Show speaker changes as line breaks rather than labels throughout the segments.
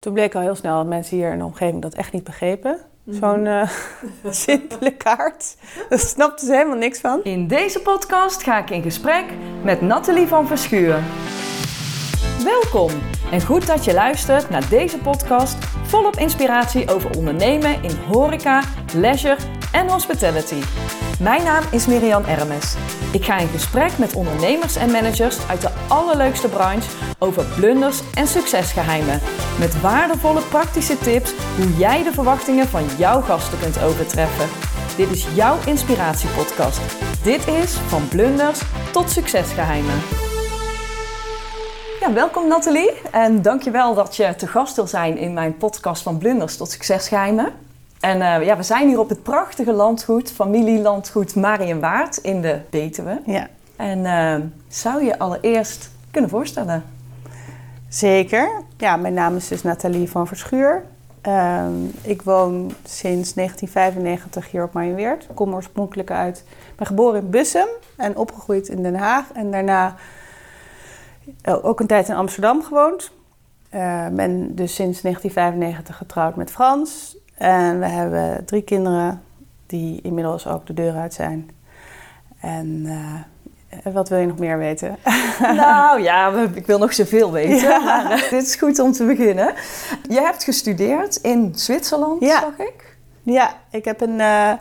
Toen bleek al heel snel dat mensen hier in de omgeving dat echt niet begrepen. Zo'n uh, simpele kaart. Daar snapten ze helemaal niks van.
In deze podcast ga ik in gesprek met Nathalie van Verschuur. Welkom en goed dat je luistert naar deze podcast volop inspiratie over ondernemen in horeca, leisure en hospitality. Mijn naam is Miriam Ermes. Ik ga in gesprek met ondernemers en managers uit de allerleukste branche over blunders en succesgeheimen. Met waardevolle praktische tips hoe jij de verwachtingen van jouw gasten kunt overtreffen. Dit is jouw inspiratiepodcast. Dit is van blunders tot succesgeheimen. Ja, welkom Nathalie en dankjewel dat je te gast wil zijn in mijn podcast van blunders tot succesgeheimen. En uh, ja, we zijn hier op het prachtige landgoed, familielandgoed Marienwaard in de Betuwe.
Ja.
En uh, zou je allereerst kunnen voorstellen?
Zeker. Ja, mijn naam is dus Nathalie van Verschuur. Uh, ik woon sinds 1995 hier op Marienweerd. Ik kom oorspronkelijk uit... Ik ben geboren in Bussum en opgegroeid in Den Haag. En daarna ook een tijd in Amsterdam gewoond. Uh, ben dus sinds 1995 getrouwd met Frans. En we hebben drie kinderen die inmiddels ook de deur uit zijn. En uh, wat wil je nog meer weten?
Nou ja, ik wil nog zoveel weten. Ja. Maar, uh, dit is goed om te beginnen. Je hebt gestudeerd in Zwitserland,
ja.
zag ik.
Ja, ik heb een, uh,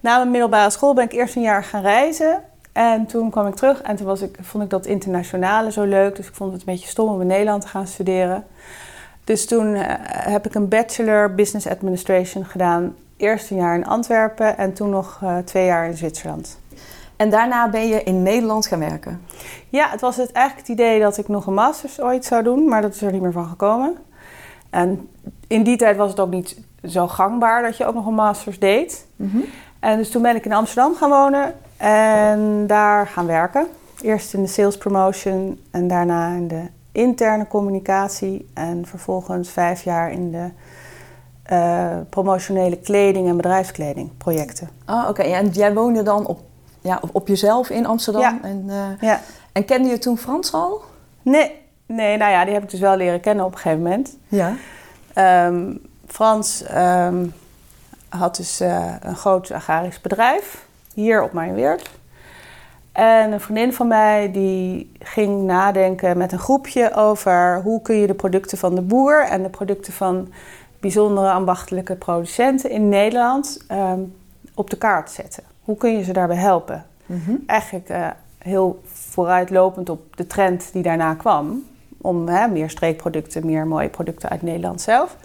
na mijn middelbare school ben ik eerst een jaar gaan reizen. En toen kwam ik terug en toen was ik, vond ik dat internationale zo leuk. Dus ik vond het een beetje stom om in Nederland te gaan studeren. Dus toen uh, heb ik een bachelor business administration gedaan. Eerst een jaar in Antwerpen en toen nog uh, twee jaar in Zwitserland.
En daarna ben je in Nederland gaan werken?
Ja, het was het eigenlijk het idee dat ik nog een masters ooit zou doen, maar dat is er niet meer van gekomen. En in die tijd was het ook niet zo gangbaar dat je ook nog een masters deed.
Mhm.
En dus toen ben ik in Amsterdam gaan wonen en daar gaan werken. Eerst in de sales promotion en daarna in de interne communicatie en vervolgens vijf jaar in de uh, promotionele kleding en bedrijfskleding projecten.
Ah, oké. Okay. En jij woonde dan op, ja, op jezelf in Amsterdam?
Ja.
En, uh,
ja.
en kende je toen Frans al?
Nee. nee, nou ja, die heb ik dus wel leren kennen op een gegeven moment.
Ja.
Um, Frans um, had dus uh, een groot agrarisch bedrijf hier op Mijnweerd. En een vriendin van mij die ging nadenken met een groepje over hoe kun je de producten van de boer en de producten van bijzondere ambachtelijke producenten in Nederland um, op de kaart zetten. Hoe kun je ze daarbij helpen?
Mm-hmm.
Eigenlijk uh, heel vooruitlopend op de trend die daarna kwam. Om hè, meer streekproducten, meer mooie producten uit Nederland zelf.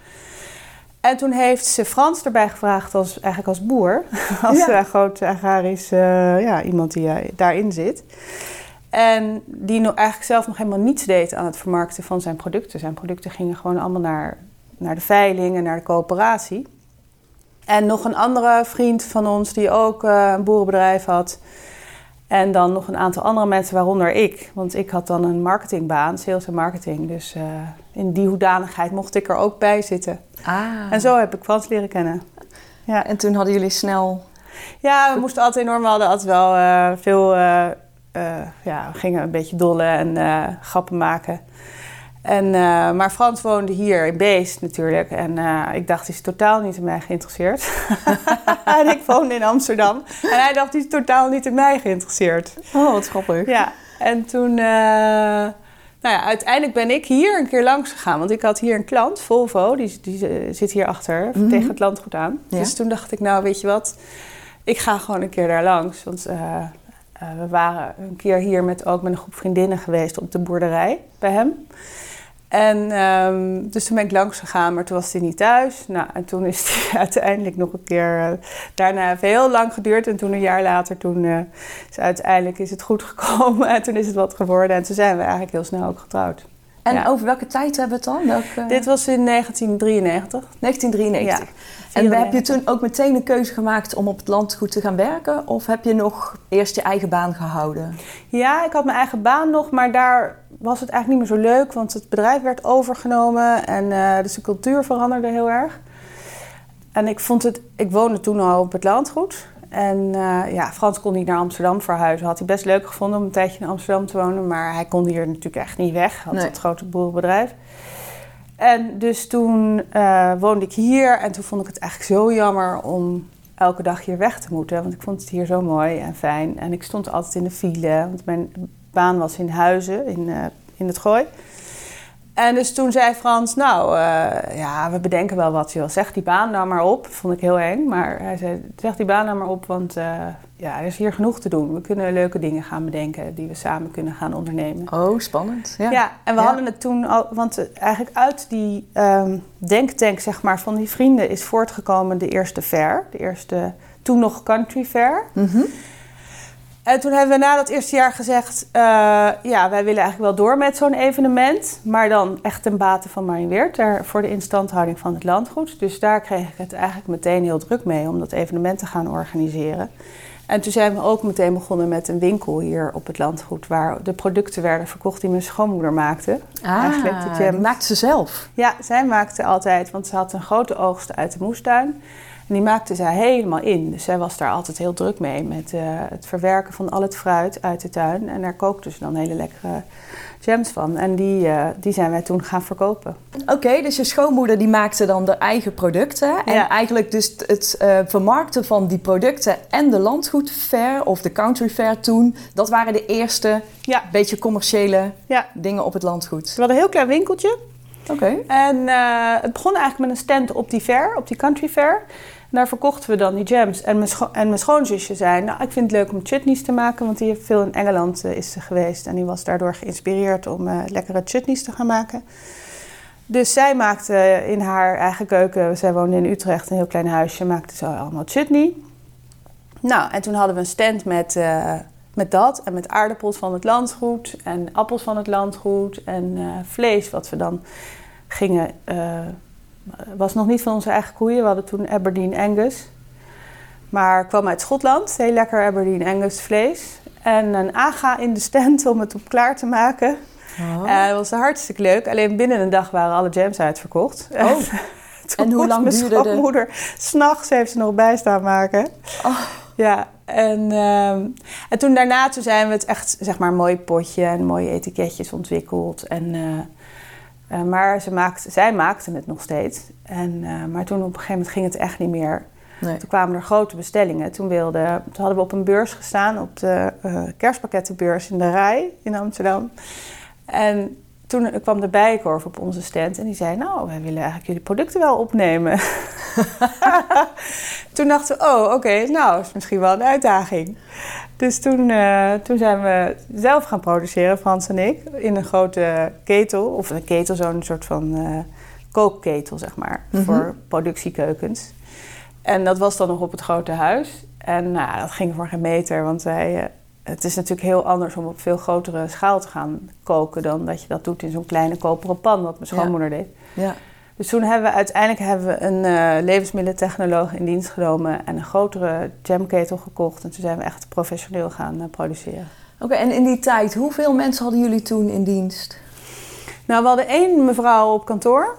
En toen heeft ze Frans erbij gevraagd, als, eigenlijk als boer. Als ja. uh, groot agrarisch uh, ja, iemand die uh, daarin zit. En die nog, eigenlijk zelf nog helemaal niets deed aan het vermarkten van zijn producten. Zijn producten gingen gewoon allemaal naar, naar de veiling en naar de coöperatie. En nog een andere vriend van ons die ook een boerenbedrijf had. En dan nog een aantal andere mensen, waaronder ik. Want ik had dan een marketingbaan, sales en marketing. Dus uh, in die hoedanigheid mocht ik er ook bij zitten.
Ah.
En zo heb ik Frans leren kennen.
Ja. En toen hadden jullie snel...
Ja, we moesten altijd enorm, we hadden altijd wel uh, veel... Uh, ja, we gingen een beetje dollen en grappen maken. En, maar Frans woonde hier in Beest natuurlijk. En ik dacht, hij is totaal niet in mij geïnteresseerd. en ik woonde in Amsterdam. En hij dacht, hij is totaal niet in mij geïnteresseerd.
Oh, wat grappig.
Ja, en toen... Nou ja, uiteindelijk ben ik hier een keer langs gegaan. Want ik had hier een klant, Volvo, die, die zit hier achter, mm-hmm. tegen het landgoed aan. Ja. Dus toen dacht ik, nou weet je wat, ik ga gewoon een keer daar langs. Want we waren een keer hier met, ook met een groep vriendinnen geweest op de boerderij bij hem. En um, dus toen ben ik langs gegaan, maar toen was hij niet thuis. Nou, en toen is hij uiteindelijk nog een keer... Uh, daarna heeft heel lang geduurd. En toen een jaar later, toen uh, is uiteindelijk is het goed gekomen. En toen is het wat geworden. En toen zijn we eigenlijk heel snel ook getrouwd.
En ja. over welke tijd hebben we het dan? Welke...
Dit was in 1993.
1993. Ja. En heb je toen ook meteen een keuze gemaakt om op het landgoed te gaan werken? Of heb je nog eerst je eigen baan gehouden?
Ja, ik had mijn eigen baan nog, maar daar was het eigenlijk niet meer zo leuk. Want het bedrijf werd overgenomen en uh, dus de cultuur veranderde heel erg. En ik vond het, ik woonde toen al op het landgoed. En uh, ja, Frans kon niet naar Amsterdam verhuizen. Had hij best leuk gevonden om een tijdje in Amsterdam te wonen. Maar hij kon hier natuurlijk echt niet weg. Had
Nee.
dat grote boerenbedrijf. En dus toen uh, woonde ik hier en toen vond ik het eigenlijk zo jammer om elke dag hier weg te moeten. Want ik vond het hier zo mooi en fijn. En ik stond altijd in de file, want mijn baan was in Huizen, in, uh, in het Gooi. En dus toen zei Frans, nou uh, ja, we bedenken wel wat joh. Zeg die baan nou maar op. Vond ik heel eng, maar hij zei, zeg die baan nou maar op, want uh, ja, er is hier genoeg te doen. We kunnen leuke dingen gaan bedenken die we samen kunnen gaan ondernemen.
Oh, spannend. Ja,
ja en we
ja.
hadden het toen al, want eigenlijk uit die um, denktank zeg maar, van die vrienden is voortgekomen de eerste fair. De eerste, toen nog country fair.
Mm -hmm.
En toen hebben we na dat eerste jaar gezegd... Uh, ja, wij willen eigenlijk wel door met zo'n evenement... maar dan echt ten bate van Marienweert... Ter, voor de instandhouding van het landgoed. Dus daar kreeg ik het eigenlijk meteen heel druk mee... om dat evenement te gaan organiseren. En toen zijn we ook meteen begonnen met een winkel hier op het landgoed... waar de producten werden verkocht die mijn schoonmoeder maakte.
Ah, eigenlijk de jam. maakte ze zelf?
Ja, zij maakte altijd... want ze had een grote oogst uit de moestuin... En die maakte zij helemaal in. Dus zij was daar altijd heel druk mee met uh, het verwerken van al het fruit uit de tuin. En daar kookte ze dan hele lekkere jams van. En die, uh, die zijn wij toen gaan verkopen.
Oké, okay, dus je schoonmoeder die maakte dan de eigen producten. En
Ja.
eigenlijk dus het uh, vermarkten van die producten en de landgoedfair of de country fair toen... dat waren de eerste
Ja.
beetje commerciële
Ja.
dingen op het landgoed.
We hadden een heel klein winkeltje.
Oké.
En eh, het begon eigenlijk met een stand op die fair, op die country fair. Daar verkochten we dan die jams. En mijn, en mijn schoonzusje zei, nou, ik vind het leuk om chutneys te maken. Want die heeft veel in Engeland eh, is geweest. En die was daardoor geïnspireerd om eh, lekkere chutneys te gaan maken. Dus zij maakte in haar eigen keuken, zij woonde in Utrecht, een heel klein huisje, maakte ze allemaal chutney. Nou, en toen hadden we een stand met, eh, met dat en met aardappels van het landgoed en appels van het landgoed en vlees wat we dan gingen. Was nog niet van onze eigen koeien, we hadden toen Aberdeen Angus. Maar kwam uit Schotland, heel lekker Aberdeen Angus vlees. En een aga in de stand om het op klaar te maken.
Oh.
Eh, dat was hartstikke leuk. Alleen binnen een dag waren alle jams uitverkocht.
Oh.
Toen
En hoe lang
mijn
duurde de-
schoonmoeder... S'nachts heeft ze nog bij staan maken.
Oh.
Ja, en, ehm, en toen daarna toen zijn we het echt, zeg maar, een mooi potje en mooie etiketjes ontwikkeld. En, eh, eh, maar ze maakte, zij maakten het nog steeds. En, eh, maar toen op een gegeven moment ging het echt niet meer.
Nee.
Toen kwamen er grote bestellingen. Toen, wilde, toen hadden we op een beurs gestaan, op de eh, kerstpakkettenbeurs in de Rij in Amsterdam. En toen kwam de Bijenkorf op onze stand en die zei... nou, wij willen eigenlijk jullie producten wel opnemen. toen dachten we, oh, oké, nou, is misschien wel een uitdaging. Dus toen, eh, toen zijn we zelf gaan produceren, Frans en ik... in een grote ketel, of een ketel, zo'n soort van eh, kookketel, zeg maar...
Mhm.
voor productiekeukens. En dat was dan nog op het grote huis. En nou, dat ging voor geen meter, want wij... het is natuurlijk heel anders om op veel grotere schaal te gaan koken... dan dat je dat doet in zo'n kleine koperen pan, wat mijn
Ja.
schoonmoeder deed.
Ja.
Dus toen hebben we uiteindelijk hebben we een eh, levensmiddelentechnoloog in dienst genomen... en een grotere jamketel gekocht. En toen zijn we echt professioneel gaan eh, produceren.
Oké, en in die tijd, hoeveel mensen hadden jullie toen in dienst?
Nou, we hadden één mevrouw op kantoor.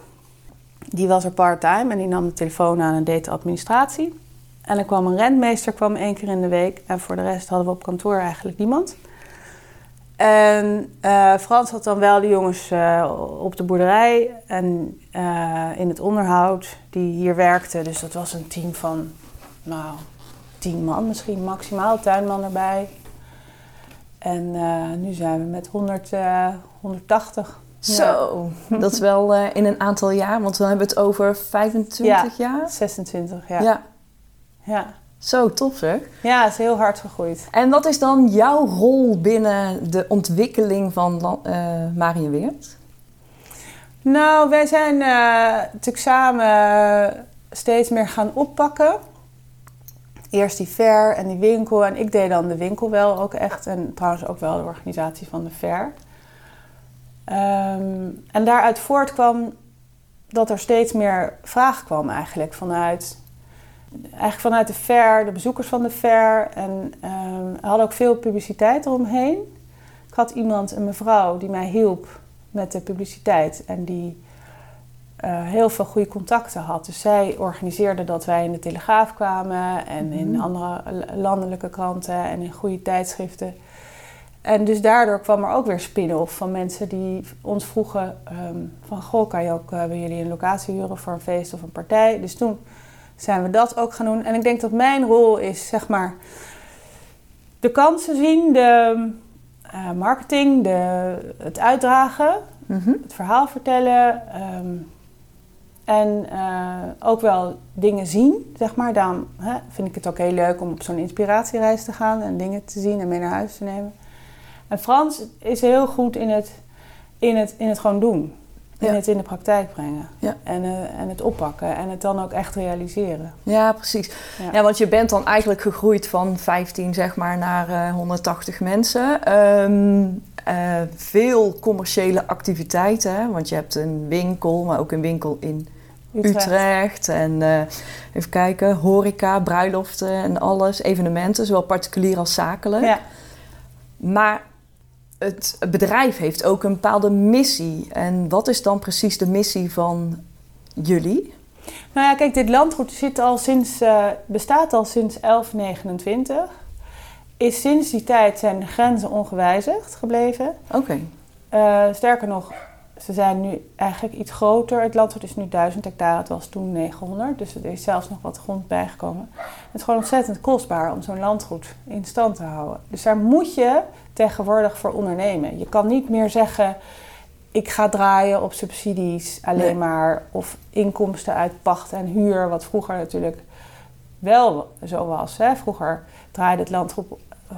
Die was er part-time en die nam de telefoon aan en deed de administratie. En er kwam een rentmeester kwam één keer in de week. En voor de rest hadden we op kantoor eigenlijk niemand. En eh, Frans had dan wel de jongens eh, op de boerderij en eh, in het onderhoud die hier werkten. Dus dat was een team van, nou, tien man misschien maximaal, tuinman erbij. En nu zijn we met 100, eh, 180. Ja.
Zo, dat is wel in een aantal jaar, want dan hebben we het over 25 jaar.
26, ja.
Ja.
Ja. ja.
Zo, tof zeg.
het is heel hard gegroeid.
En wat is dan jouw rol binnen de ontwikkeling van La- eh Marienweert?
Nou, wij zijn eh, natuurlijk samen steeds meer gaan oppakken. Eerst die fair en die winkel. En ik deed dan de winkel wel ook echt. En trouwens ook wel de organisatie van de fair. Ehm, en daaruit voortkwam dat er steeds meer vraag kwam eigenlijk vanuit... Eigenlijk vanuit de fair, de bezoekers van de fair. En er hadden ook veel publiciteit eromheen. Ik had iemand, een mevrouw, die mij hielp met de publiciteit. En die eh, heel veel goede contacten had. Dus zij organiseerde dat wij in de Telegraaf kwamen. En in
Mhm.
andere landelijke kranten en in goede tijdschriften. En dus daardoor kwam er ook weer spin-off van mensen die ons vroegen ehm, van... Goh, kan je ook uh, bij jullie een locatie huren voor een feest of een partij? Dus toen zijn we dat ook gaan doen. En ik denk dat mijn rol is, zeg maar, de kansen zien, de uh, marketing, de, het uitdragen,
Mhm.
het verhaal vertellen. ehm, en eh, ook wel dingen zien, zeg maar. Daarom hè, vind ik het ook heel leuk om op zo'n inspiratiereis te gaan en dingen te zien en mee naar huis te nemen. En Frans is heel goed in het, in het, in het gewoon doen.
Ja.
het in de praktijk brengen.
Ja.
En, eh, en het oppakken. En het dan ook echt realiseren.
Ja, precies.
Ja.
Ja. want je bent dan eigenlijk gegroeid van 15 zeg maar naar eh, 180 mensen. Ehm, eh, veel commerciële activiteiten, hè? want je hebt een winkel, maar ook een winkel in Utrecht. En even kijken, horeca, bruiloften en alles, evenementen, zowel particulier als zakelijk.
Ja.
Maar het bedrijf heeft ook een bepaalde missie. En wat is dan precies de missie van jullie?
Nou ja, kijk, dit landgoed zit al sinds, eh, bestaat al sinds 1129. Is sinds die tijd zijn de grenzen ongewijzigd gebleven.
Oké,
Eh, sterker nog, ze zijn nu eigenlijk iets groter. Het landgoed is nu 1000 hectare, het was toen 900. Dus er is zelfs nog wat grond bijgekomen. Het is gewoon ontzettend kostbaar om zo'n landgoed in stand te houden. Dus daar moet je tegenwoordig voor ondernemen. Je kan niet meer zeggen, ik ga draaien op subsidies alleen
Nee.
maar. Of inkomsten uit pacht en huur, wat vroeger natuurlijk wel zo was. Hè? Vroeger draaide het landgoed,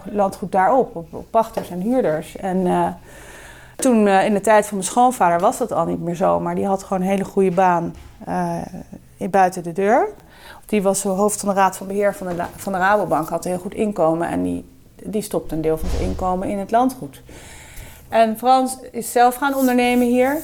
landgoed daarop, op, op pachters en huurders. En eh, toen eh, in de tijd van mijn schoonvader was dat al niet meer zo. Maar die had gewoon een hele goede baan in buiten de deur. Die was zo hoofd van de raad van beheer van de, van de Rabobank. Had een heel goed inkomen en die, die stopte een deel van zijn inkomen in het landgoed. En Frans is zelf gaan ondernemen hier.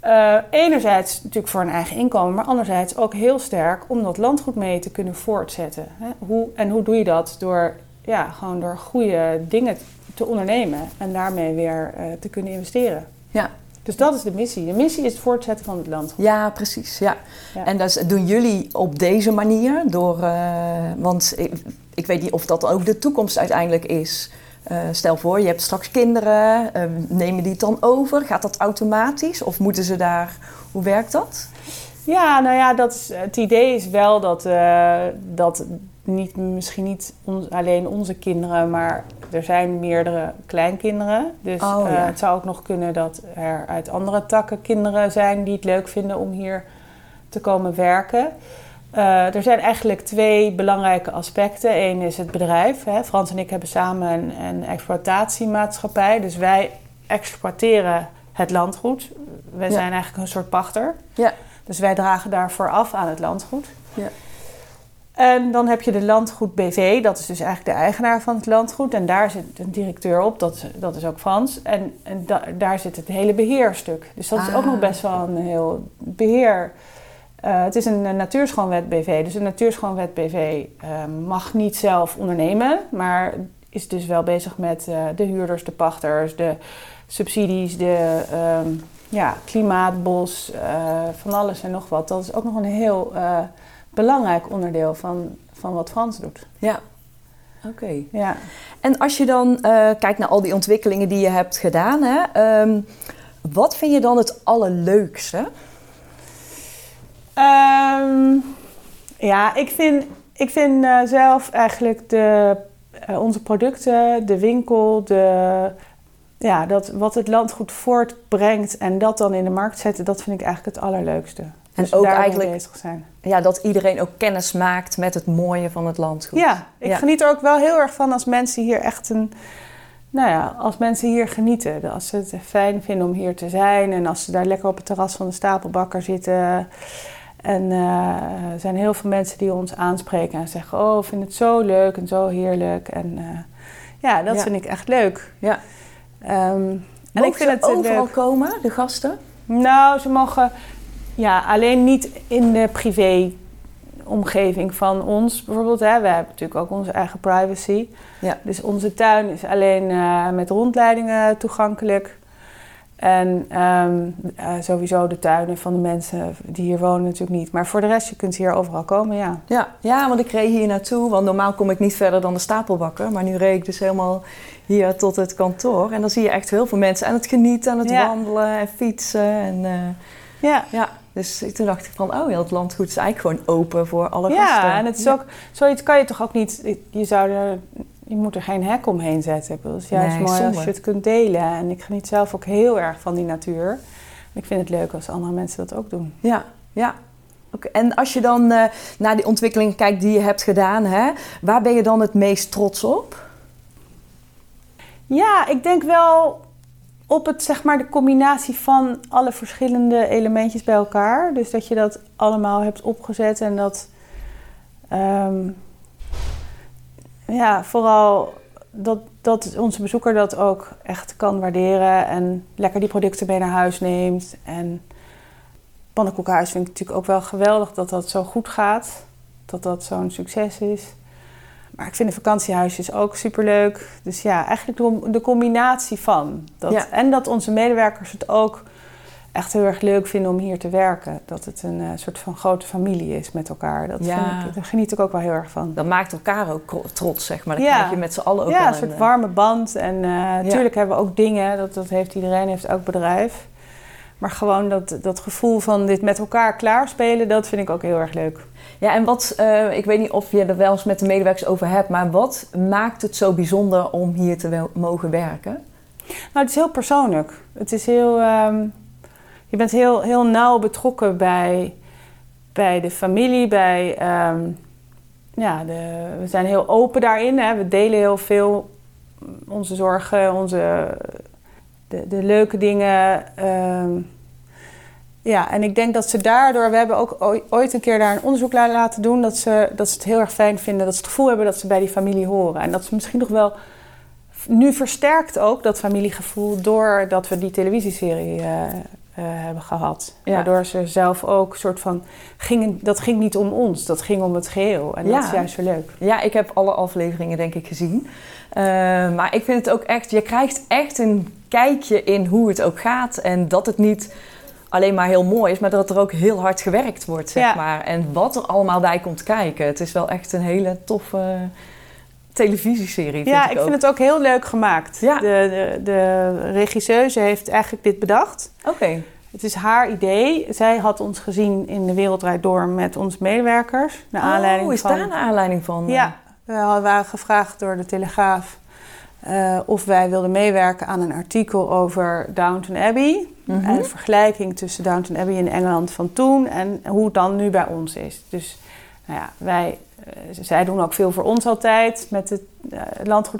Eh, enerzijds natuurlijk voor een eigen inkomen, maar anderzijds ook heel sterk om dat landgoed mee te kunnen voortzetten. Hè? Hoe, en hoe doe je dat? Door, ja, gewoon door goede dingen te ondernemen en daarmee weer eh, te kunnen investeren.
ja.
Dus dat is de missie. De missie is het voortzetten van het landgoed.
Ja, precies. Ja.
Ja.
En dat doen jullie op deze manier door, eh, want ik, ik weet niet of dat ook de toekomst uiteindelijk is. Eh, stel voor, je hebt straks kinderen, eh, nemen die het dan over? Gaat dat automatisch of moeten ze daar, hoe werkt dat?
Ja, nou ja, dat is, het idee is wel dat, eh, dat niet, misschien niet on- alleen onze kinderen, maar er zijn meerdere kleinkinderen. Dus
Oh,
eh, het zou ook nog kunnen dat er uit andere takken kinderen zijn die het leuk vinden om hier te komen werken. Eh, er zijn eigenlijk twee belangrijke aspecten. Eén is het bedrijf. Hè. Frans en ik hebben samen een, een exploitatiemaatschappij. Dus wij exploiteren het landgoed. Wij
Ja.
zijn eigenlijk een soort pachter.
Ja.
Dus wij dragen daarvoor af aan het landgoed.
Ja.
En dan heb je de landgoed BV, dat is dus eigenlijk de eigenaar van het landgoed. En daar zit een directeur op, dat, is- dat is ook Frans. En, en da- daar zit het hele beheerstuk. Dus dat is ook
Ah.
nog best wel een heel beheer. Eh, het is een, eh, natuurschoonwet BV. Dus een natuurschoonwet BV eh, mag niet zelf ondernemen, maar is dus wel bezig met eh, de huurders, de pachters, de subsidies, de ehm, ja, klimaatbos, van alles en nog wat. Dat is ook nog een heel belangrijk onderdeel van, van wat Frans doet.
Ja. Oké.
Ja.
En als je dan eh, kijkt naar al die ontwikkelingen die je hebt gedaan, hè, ehm, wat vind je dan het allerleukste?
Ehm, ja, ik vind, ik vind eh, zelf eigenlijk de, eh, onze producten, de winkel, de, ja, dat, wat het landgoed voortbrengt en dat dan in de markt zetten, dat vind ik eigenlijk het allerleukste.
En
Dus
ook
daar mee
eigenlijk-
bezig zijn.
Ja, dat iedereen ook kennis maakt met het mooie van het landgoed.
Ja, ik
Ja.
geniet er ook wel heel erg van als mensen hier echt een. Nou ja, als mensen hier genieten. Als ze het fijn vinden om hier te zijn. En als ze daar lekker op het terras van de stapelbakker zitten. En eh, er zijn heel veel mensen die ons aanspreken en zeggen: Oh, ik vind het zo leuk en zo heerlijk. En eh, ja, dat
Ja.
vind ik echt leuk.
Ja.
Ehm, en ik vind
ze
het
overal
leuk.
komen, de gasten?
Nou, ze mogen ja, alleen niet in de privé-omgeving van ons bijvoorbeeld. Hè. We hebben natuurlijk ook onze eigen privacy.
Ja.
Dus onze tuin is alleen eh, met rondleidingen toegankelijk. En ehm, eh, sowieso de tuinen van de mensen die hier wonen natuurlijk niet. Maar voor de rest, je kunt hier overal komen, ja.
Ja, ja want ik reed hier naartoe. Want normaal kom ik niet verder dan de stapelbakken. Maar nu reed ik dus helemaal hier tot het kantoor. En dan zie je echt heel veel mensen aan het genieten, aan het
Ja.
wandelen en fietsen. En, eh,
Ja,
ja, dus toen dacht ik van, oh ja, het landgoed is eigenlijk gewoon open voor alle gasten.
ja en het is ook, zoiets kan je toch ook niet, je zou er, je moet er geen hek omheen zetten. Het is juist
Nee,
mooi als je het kunt delen. En ik geniet zelf ook heel erg van die natuur. En ik vind het leuk als andere mensen dat ook doen.
Ja, ja. Oké, En als je dan eh, naar die ontwikkeling kijkt die je hebt gedaan, hè, waar ben je dan het meest trots op?
Ja, ik denk wel op het, zeg maar, de combinatie van alle verschillende elementjes bij elkaar. Dus dat je dat allemaal hebt opgezet en dat, ehm, ja, vooral dat, dat onze bezoeker dat ook echt kan waarderen en lekker die producten mee naar huis neemt. En pannenkoekenhuis vind ik natuurlijk ook wel geweldig dat dat zo goed gaat, dat dat zo'n succes is. Maar ik vind de vakantiehuisjes ook superleuk. Dus ja, eigenlijk de, de combinatie van. Dat,
Ja.
En dat onze medewerkers het ook echt heel erg leuk vinden om hier te werken. Dat het een eh, soort van grote familie is met elkaar. Dat
Ja.
vind ik, daar geniet ik ook wel heel erg van.
Dat maakt elkaar ook trots, zeg maar. Dan
Ja.
krijg je met z'n allen ook
ja, een soort
eh,
warme band. En natuurlijk hebben we ook dingen, dat, dat heeft iedereen, heeft elk bedrijf. Maar gewoon dat, dat gevoel van dit met elkaar klaarspelen, dat vind ik ook heel erg leuk.
Ja, en wat, eh, ik weet niet of je er wel eens met de medewerkers over hebt, maar wat maakt het zo bijzonder om hier te mogen werken?
Nou, het is heel persoonlijk. Het is heel. ehm, je bent heel, heel nauw betrokken bij, bij de familie, bij. ehm, ja, de, we zijn heel open daarin. Hè. We delen heel veel onze zorgen, onze, de, de leuke dingen. ehm. Ja, en ik denk dat ze daardoor... We hebben ook ooi- ooit een keer daar een onderzoek la- laten doen... Dat ze, dat ze het heel erg fijn vinden, dat ze het gevoel hebben dat ze bij die familie horen. En dat ze misschien nog wel nu versterkt ook dat familiegevoel doordat we die televisieserie eh, eh, hebben gehad.
Ja.
Waardoor ze zelf ook soort van gingen. Dat ging niet om ons, dat ging om het geheel. En
Ja.
dat is juist zo leuk.
Ja, ik heb alle afleveringen denk ik gezien. Eh, maar ik vind het ook echt, je krijgt echt een kijkje in hoe het ook gaat. En dat het niet alleen maar heel mooi is, maar dat er ook heel hard gewerkt wordt, zeg
Ja.
maar. En wat er allemaal bij komt kijken. Het is wel echt een hele toffe televisieserie, vind
ja,
ik,
ik
ook.
vind het ook heel leuk gemaakt.
Ja.
De, de, de regisseuse heeft eigenlijk dit bedacht.
Oké,
Het is haar idee. Zij had ons gezien in de Wereldrijd Door met onze medewerkers. Naar aanleiding
oh, is
van...
daar een aanleiding van?
Ja, we hadden- waren gevraagd door de Telegraaf eh, of wij wilden meewerken aan een artikel over Downton Abbey.
Mhm.
En de vergelijking tussen Downton Abbey in Engeland van toen en hoe het dan nu bij ons is. Dus nou ja, wij, eh, zij doen ook veel voor ons altijd met de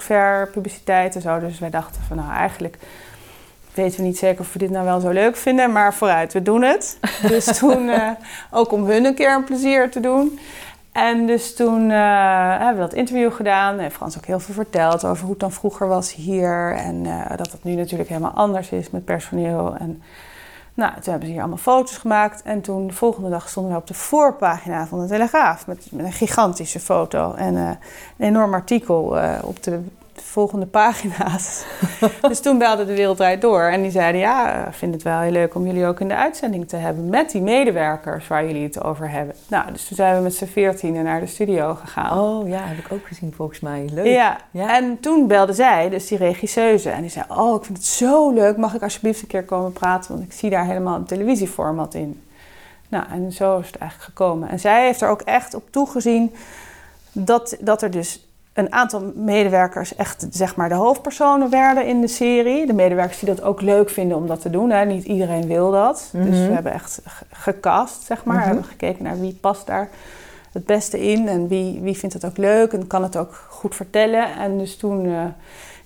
uh, publiciteit en zo. Dus wij dachten van nou eigenlijk weten we niet zeker of we dit nou wel zo leuk vinden, maar vooruit, we doen het. dus toen, ook om hun een keer een plezier te doen. En dus toen eh, hebben we dat interview gedaan. En Frans ook heel veel verteld over hoe het dan vroeger was hier. En eh, dat het nu natuurlijk helemaal anders is met personeel. En nou, toen hebben ze hier allemaal foto's gemaakt. En toen de volgende dag stonden we op de voorpagina van de Telegraaf. Met, een gigantische foto en eh, een enorm artikel op de volgende pagina's. dus toen belde de Wereldrijd door. En die zeiden, ja, ik vind het wel heel leuk om jullie ook in de uitzending te hebben. Met die medewerkers waar jullie het over hebben. Nou, dus toen zijn we met z'n veertienen naar de studio gegaan.
Oh ja, heb ik ook gezien volgens mij. Leuk.
Ja.
Ja.
en toen belde zij, dus die regisseuse, en die zei: Oh, ik vind het zo leuk, mag ik alsjeblieft een keer komen praten? Want ik zie daar helemaal een televisieformat in. Nou, en zo is het eigenlijk gekomen. En zij heeft er ook echt op toegezien dat, dat er dus een aantal medewerkers echt zeg maar de hoofdpersonen werden in de serie. De medewerkers die dat ook leuk vinden om dat te doen. Hè. Niet iedereen wil dat. Dus
Mhm.
we hebben echt ge- gecast, zeg maar.
Mhm.
We hebben gekeken naar wie past daar het beste in en wie, wie vindt het ook leuk en kan het ook goed vertellen. En dus toen eh,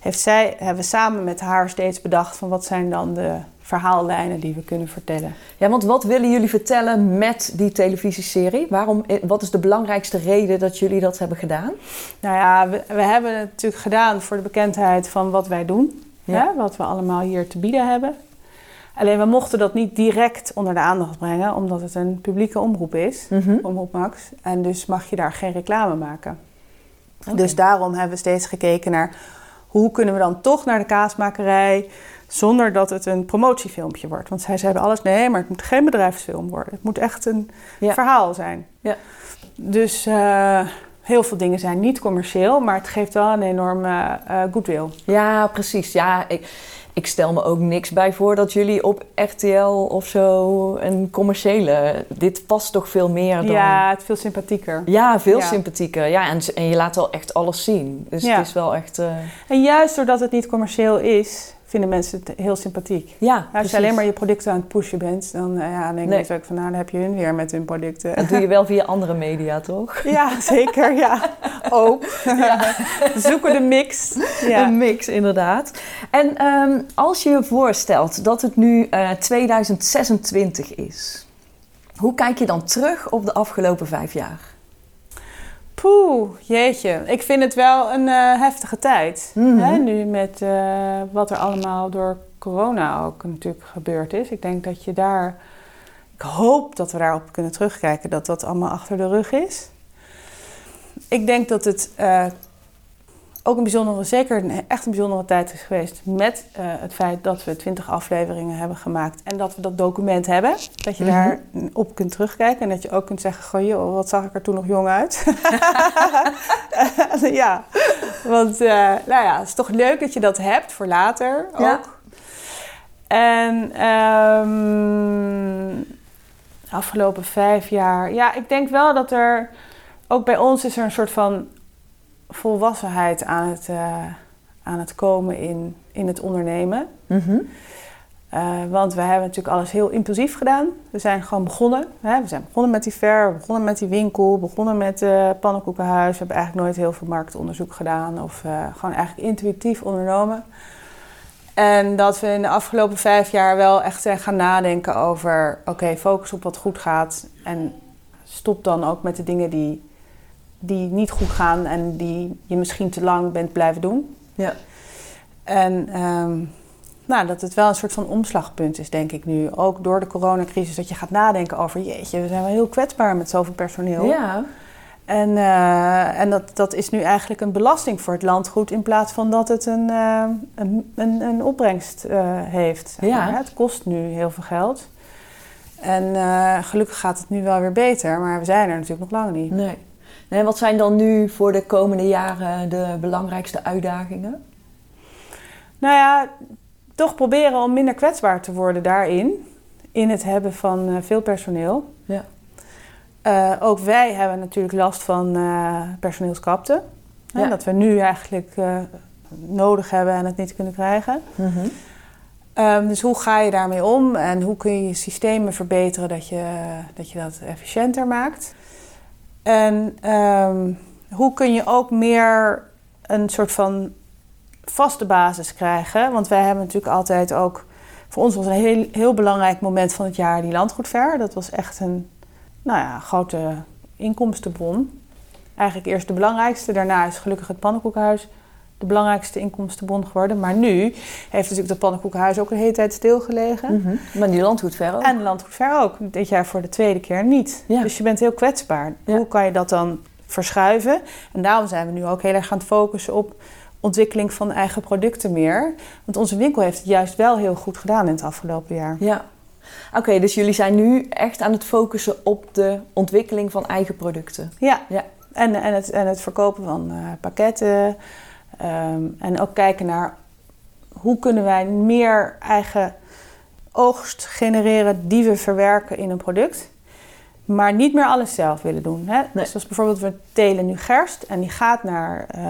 heeft zij, hebben we samen met haar steeds bedacht van wat zijn dan de verhaallijnen die we kunnen vertellen.
Ja, want wat willen jullie vertellen met die televisieserie? Waarom, eh, wat is de belangrijkste reden dat jullie dat hebben gedaan?
Nou ja, we, we hebben het natuurlijk gedaan voor de bekendheid van wat wij doen.
Ja.
Hè, wat we allemaal hier te bieden hebben. Alleen we mochten dat niet direct onder de aandacht brengen, omdat het een publieke omroep is, Omroep Max. En dus mag je daar geen reclame maken. Dus daarom hebben we steeds gekeken naar hoe kunnen we dan toch naar de kaasmakerij Zonder dat het een promotiefilmpje wordt. Want zij zeiden alles, nee, maar het moet geen bedrijfsfilm worden. Het moet echt een
Ja.
verhaal zijn.
Ja.
Dus eh, heel veel dingen zijn niet commercieel, maar het geeft wel een enorme eh goodwill.
Ja, precies. Ja, ik, ik stel me ook niks bij voor dat jullie op RTL of zo een commerciële... Dit past toch veel meer dan...
Ja, het veel sympathieker.
Ja, veel
Ja.
sympathieker. Ja, en, en je laat wel echt alles zien. Dus
Ja.
het is wel echt... eh,
En juist doordat het niet commercieel is, vinden mensen het heel sympathiek.
ja,
Nou, als
precies.
je alleen maar je producten aan het pushen bent, dan eh, ja, denk ik natuurlijk van, nou, dan heb je hun weer met hun producten.
Dat doe je wel via andere media, toch?
Ja, zeker, ja. Ook. Zoeken de mix. Ja.
Een mix, inderdaad. En ehm, als je je voorstelt dat het nu eh, 2026 is... Hoe kijk je dan terug op de afgelopen vijf jaar?
Poeh, jeetje. Ik vind het wel een eh, heftige tijd.
Mhm.
Hè, nu met eh, wat er allemaal door corona ook natuurlijk gebeurd is. Ik denk dat je daar... Ik hoop dat we daarop kunnen terugkijken, dat dat allemaal achter de rug is. Ik denk dat het eh, ook een bijzondere, zeker een, echt een bijzondere tijd is geweest met eh, het feit dat we twintig afleveringen hebben gemaakt en dat we dat document hebben. Dat je
Mhm.
daar op kunt terugkijken en dat je ook kunt zeggen, goh, joh, wat zag ik er toen nog jong uit. ja, want eh, nou ja, het is toch leuk dat je dat hebt voor later ook.
Ja.
En de afgelopen vijf jaar, ja, ik denk wel dat er ook bij ons is er een soort van volwassenheid aan het, eh, aan het komen in, in het ondernemen.
Mhm.
Eh, want wij hebben natuurlijk alles heel impulsief gedaan. We zijn gewoon begonnen. Hè? We zijn begonnen met die ver, begonnen met die winkel, begonnen met het pannenkoekenhuis. We hebben eigenlijk nooit heel veel marktonderzoek gedaan of eh, gewoon eigenlijk intuïtief ondernomen. En dat we in de afgelopen vijf jaar wel echt zijn gaan nadenken over... oké, focus op wat goed gaat en stop dan ook met de dingen die, die niet goed gaan... en die je misschien te lang bent blijven doen.
Ja.
En ehm, nou, dat het wel een soort van omslagpunt is, denk ik nu. Ook door de coronacrisis, dat je gaat nadenken over... jeetje, we zijn wel heel kwetsbaar met zoveel personeel.
Ja.
En, eh, en dat, dat is nu eigenlijk een belasting voor het landgoed... in plaats van dat het een, eh, een, een, een opbrengst eh, heeft. zeg
Ja.
maar. Het kost nu heel veel geld. En gelukkig gaat het nu wel weer beter, maar we zijn er natuurlijk nog lang niet.
Nee. Nee. Wat zijn dan nu voor de komende jaren de belangrijkste uitdagingen?
Nou ja, toch proberen om minder kwetsbaar te worden daarin. In het hebben van eh, veel personeel.
Ja.
Eh, ook wij hebben natuurlijk last van eh personeelskapte.
Ja.
Dat we nu eigenlijk nodig hebben en het niet kunnen krijgen.
Mhm.
Ehm, dus hoe ga je daarmee om en hoe kun je je systemen verbeteren dat je dat, je dat efficiënter maakt? En ehm, hoe kun je ook meer een soort van vaste basis krijgen? Want wij hebben natuurlijk altijd ook... Voor ons was een heel, heel belangrijk moment van het jaar die landgoedver. Dat was echt een nou ja, grote inkomstenbron. Eigenlijk eerst de belangrijkste. Daarna is gelukkig het pannenkoekenhuis de belangrijkste inkomstenbron geworden. Maar nu heeft natuurlijk het pannenkoekenhuis ook een hele tijd stilgelegen.
Mhm. Maar die landgoed ver ook.
En landgoedver ook. Dit jaar voor de tweede keer niet.
Ja.
Dus je bent heel kwetsbaar.
Ja.
Hoe kan je dat dan verschuiven? En daarom zijn we nu ook heel erg gaan focussen op ontwikkeling van eigen producten meer. Want onze winkel heeft het juist wel heel goed gedaan in het afgelopen jaar.
Ja. Oké, dus jullie zijn nu echt aan het focussen op de ontwikkeling van eigen producten.
Ja,
Ja.
En, en, het, en het verkopen van eh, pakketten. Ehm, en ook kijken naar hoe kunnen wij meer eigen oogst genereren die we verwerken in een product. Maar niet meer alles zelf willen doen. Hè?
Nee.
Zoals bijvoorbeeld we telen nu gerst en die gaat naar eh,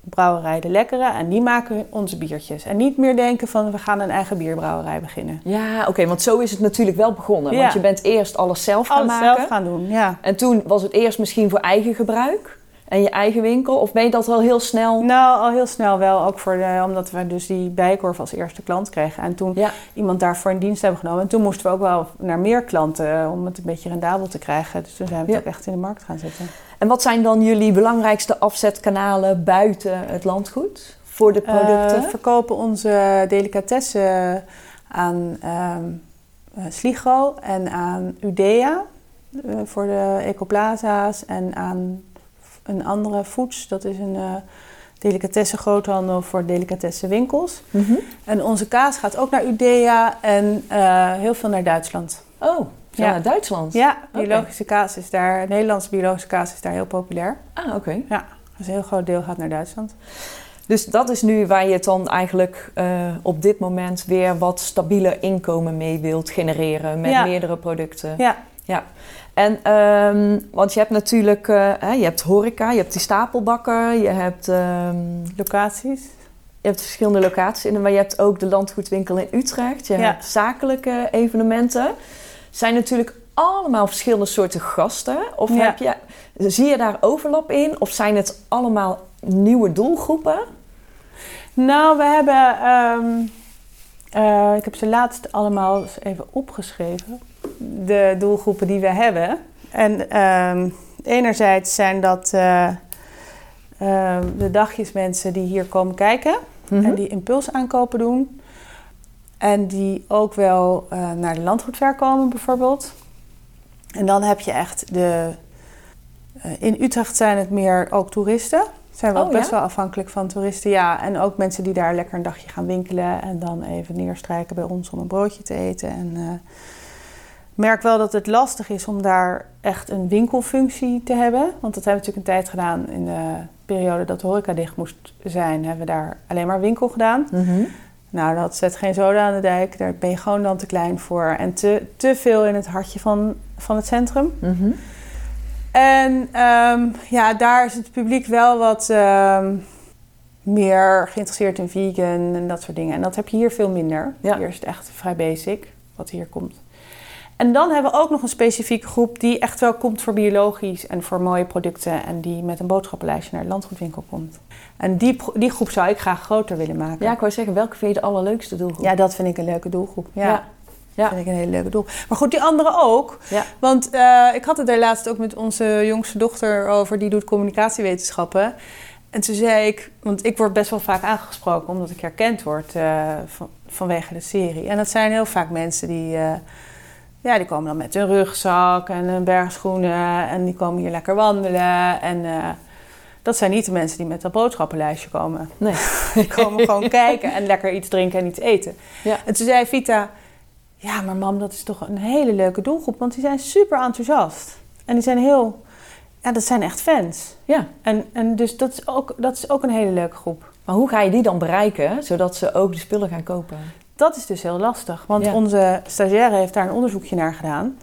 brouwerij De Lekkere en die maken onze biertjes. En niet meer denken van we gaan een eigen bierbrouwerij beginnen.
Ja, oké, want zo is het natuurlijk wel begonnen.
Ja.
Want je bent eerst alles zelf gaan
Alles
maken.
zelf gaan doen, ja.
En toen was het eerst misschien voor eigen gebruik en je eigen winkel. Of ben je dat al heel snel...
Nou, al heel snel wel, ook voor de, omdat we dus die bijkorf als eerste klant kregen. En toen
Ja.
iemand daarvoor in dienst hebben genomen. En toen moesten we ook wel naar meer klanten eh, om het een beetje rendabel te krijgen. Dus toen zijn we het ook echt in de markt gaan zetten.
En wat zijn dan jullie belangrijkste afzetkanalen buiten het landgoed voor de producten?
We verkopen onze delicatessen aan ehm eh, Sligo en aan Udea eh, voor de ecoplaza's en aan een andere Foods. Dat is een eh, delicatessen groothandel voor delicatessen winkels. En onze kaas gaat ook naar Udea en eh, heel veel naar Duitsland.
Oh, ja. naar Duitsland?
Ja, biologische kaas is daar, Nederlandse biologische kaas is daar heel populair.
Ah, oké.
Ja, dus een heel groot deel gaat naar Duitsland.
Dus dat is nu waar je het dan eigenlijk uh, op dit moment weer wat stabieler inkomen mee wilt genereren met meerdere producten.
Ja.
ja. En, um, want je hebt natuurlijk, uh, hè, je hebt horeca, je hebt die stapelbakken, je hebt... Um,
locaties.
Je hebt verschillende locaties, maar je hebt ook de landgoedwinkel in Utrecht. Je hebt zakelijke evenementen. zijn natuurlijk allemaal verschillende soorten gasten. Of heb je, zie je daar overlap in? Of zijn het allemaal nieuwe doelgroepen?
Nou, we hebben... Um, uh, ik heb ze laatst allemaal eens even opgeschreven de doelgroepen die we hebben. En um, enerzijds zijn dat uh, uh, de dagjesmensen die hier komen kijken en die impulsaankopen doen. En die ook wel uh, naar de landgoedver komen bijvoorbeeld. En dan heb je echt de... in Utrecht zijn het meer ook toeristen. Zijn we oh, ook best ja? wel afhankelijk van toeristen, ja. En ook mensen die daar lekker een dagje gaan winkelen... en dan even neerstrijken bij ons om een broodje te eten. En merk wel dat het lastig is om daar echt een winkelfunctie te hebben. Want dat hebben we natuurlijk een tijd gedaan in de periode dat de horeca dicht moest zijn. Hebben we daar alleen maar winkel gedaan. Mm-hmm. Nou, dat zet geen zoden aan de dijk. Daar ben je gewoon dan te klein voor. En te, te veel in het hartje van, van het centrum.
Mm-hmm.
En um, ja, daar is het publiek wel wat um, meer geïnteresseerd in vegan en dat soort dingen. En dat heb je hier veel minder.
Ja.
Hier is het echt vrij basic wat hier komt. En dan hebben we ook nog een specifieke groep die echt wel komt voor biologisch en voor mooie producten. En die met een boodschappenlijstje naar de landgoedwinkel komt. En die, die groep zou ik graag groter willen maken.
Ja, ik wou zeggen, welke vind je de allerleukste doelgroep?
Ja, dat vind ik een leuke doelgroep. Ja.
ja.
Ja. vind ik een hele leuke doel. Maar goed, die anderen ook.
Ja.
Want uh, ik had het daar laatst ook met onze jongste dochter over. Die doet communicatiewetenschappen. En toen zei ik, want ik word best wel vaak aangesproken omdat ik herkend word uh, van, vanwege de serie. En dat zijn heel vaak mensen die... Uh, ja, die komen dan met hun rugzak en hun bergschoenen en die komen hier lekker wandelen. En uh, dat zijn niet de mensen die met dat boodschappenlijstje komen.
Nee.
die komen gewoon kijken en lekker iets drinken en iets eten.
Ja.
En toen zei Vita, ja, maar mam, dat is toch een hele leuke doelgroep, want die zijn super enthousiast. En die zijn heel, ja, dat zijn echt fans.
Ja.
En, en dus dat is, ook, dat is ook een hele leuke groep.
Maar hoe ga je die dan bereiken, zodat ze ook de spullen gaan kopen?
Dat is dus heel lastig, want ja. onze stagiaire heeft daar een onderzoekje naar gedaan.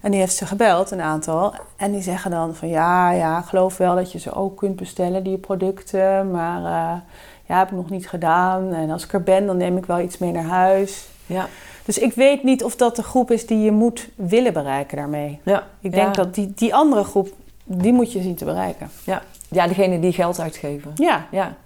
En die heeft ze gebeld, een aantal. En die zeggen dan van ja, ja, geloof wel dat je ze ook kunt bestellen, die producten. Maar uh, ja, heb ik nog niet gedaan. En als ik er ben, dan neem ik wel iets mee naar huis.
Ja.
Dus ik weet niet of dat de groep is die je moet willen bereiken daarmee.
Ja.
Ik denk
ja.
dat die, die andere groep, die moet je zien te bereiken.
Ja, ja degene die geld uitgeven.
Ja.
ja.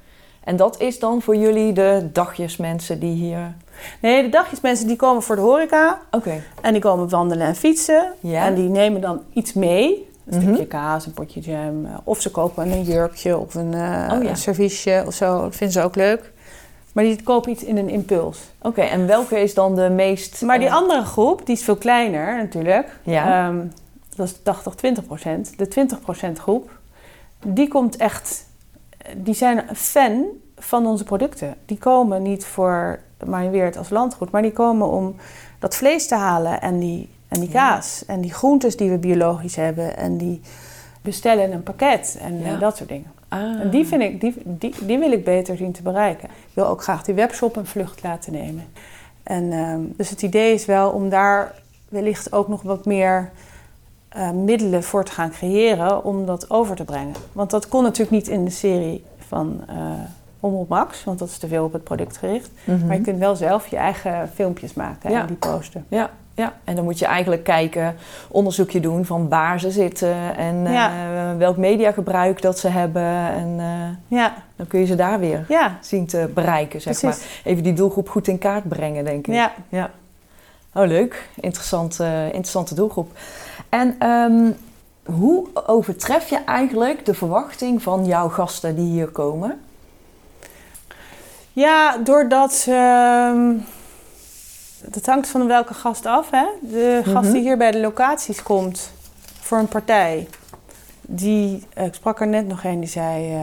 En dat is dan voor jullie de dagjesmensen die hier...
Nee, de dagjesmensen die komen voor de horeca.
Oké. Okay.
En die komen wandelen en fietsen.
Ja.
En die nemen dan iets mee. Een
Mhm.
stukje kaas, een potje jam. Of ze kopen een jurkje of een, uh,
Oh, ja.
een serviesje of zo. Dat vinden ze ook leuk. Maar die kopen iets in een impuls.
Oké, en welke is dan de meest...
Maar die
eh,
andere groep, die is veel kleiner natuurlijk.
Ja.
Ehm, dat is 80, 20 procent. De 20 procent groep, die komt echt... Die zijn fan van onze producten. Die komen niet voor Maaienweert als landgoed, maar die komen om dat vlees te halen en die, en die kaas. En die groentes die we biologisch hebben. En die bestellen een pakket en
Ja.
eh, dat soort dingen.
Ah.
En die, vind ik, die, die, die wil ik beter zien te bereiken. Ik wil ook graag die webshop een vlucht laten nemen. En, ehm, dus het idee is wel om daar wellicht ook nog wat meer eh, middelen voor te gaan creëren om dat over te brengen. Want dat kon natuurlijk niet in de serie van eh Omroep Max, want dat is te veel op het product gericht.
Mhm.
Maar je kunt wel zelf je eigen filmpjes maken
Ja.
en die posten.
Ja, ja, en dan moet je eigenlijk kijken, onderzoekje doen van waar ze zitten en eh,
Ja.
welk mediagebruik dat ze hebben. En eh,
Ja,
dan kun je ze daar weer
ja,
zien te bereiken, zeg
Precies.
maar. Even die doelgroep goed in kaart brengen, denk ik.
ja.
Ja. Oh, leuk. Interessant, eh, interessante doelgroep. En ehm, hoe overtref je eigenlijk de verwachting van jouw gasten die hier komen?
Ja, doordat ze. ehm, Dat hangt van welke gast af. Hè? De gast
Mhm.
die hier bij de locaties komt voor een partij. die, eh, ik sprak er net nog een die zei, eh,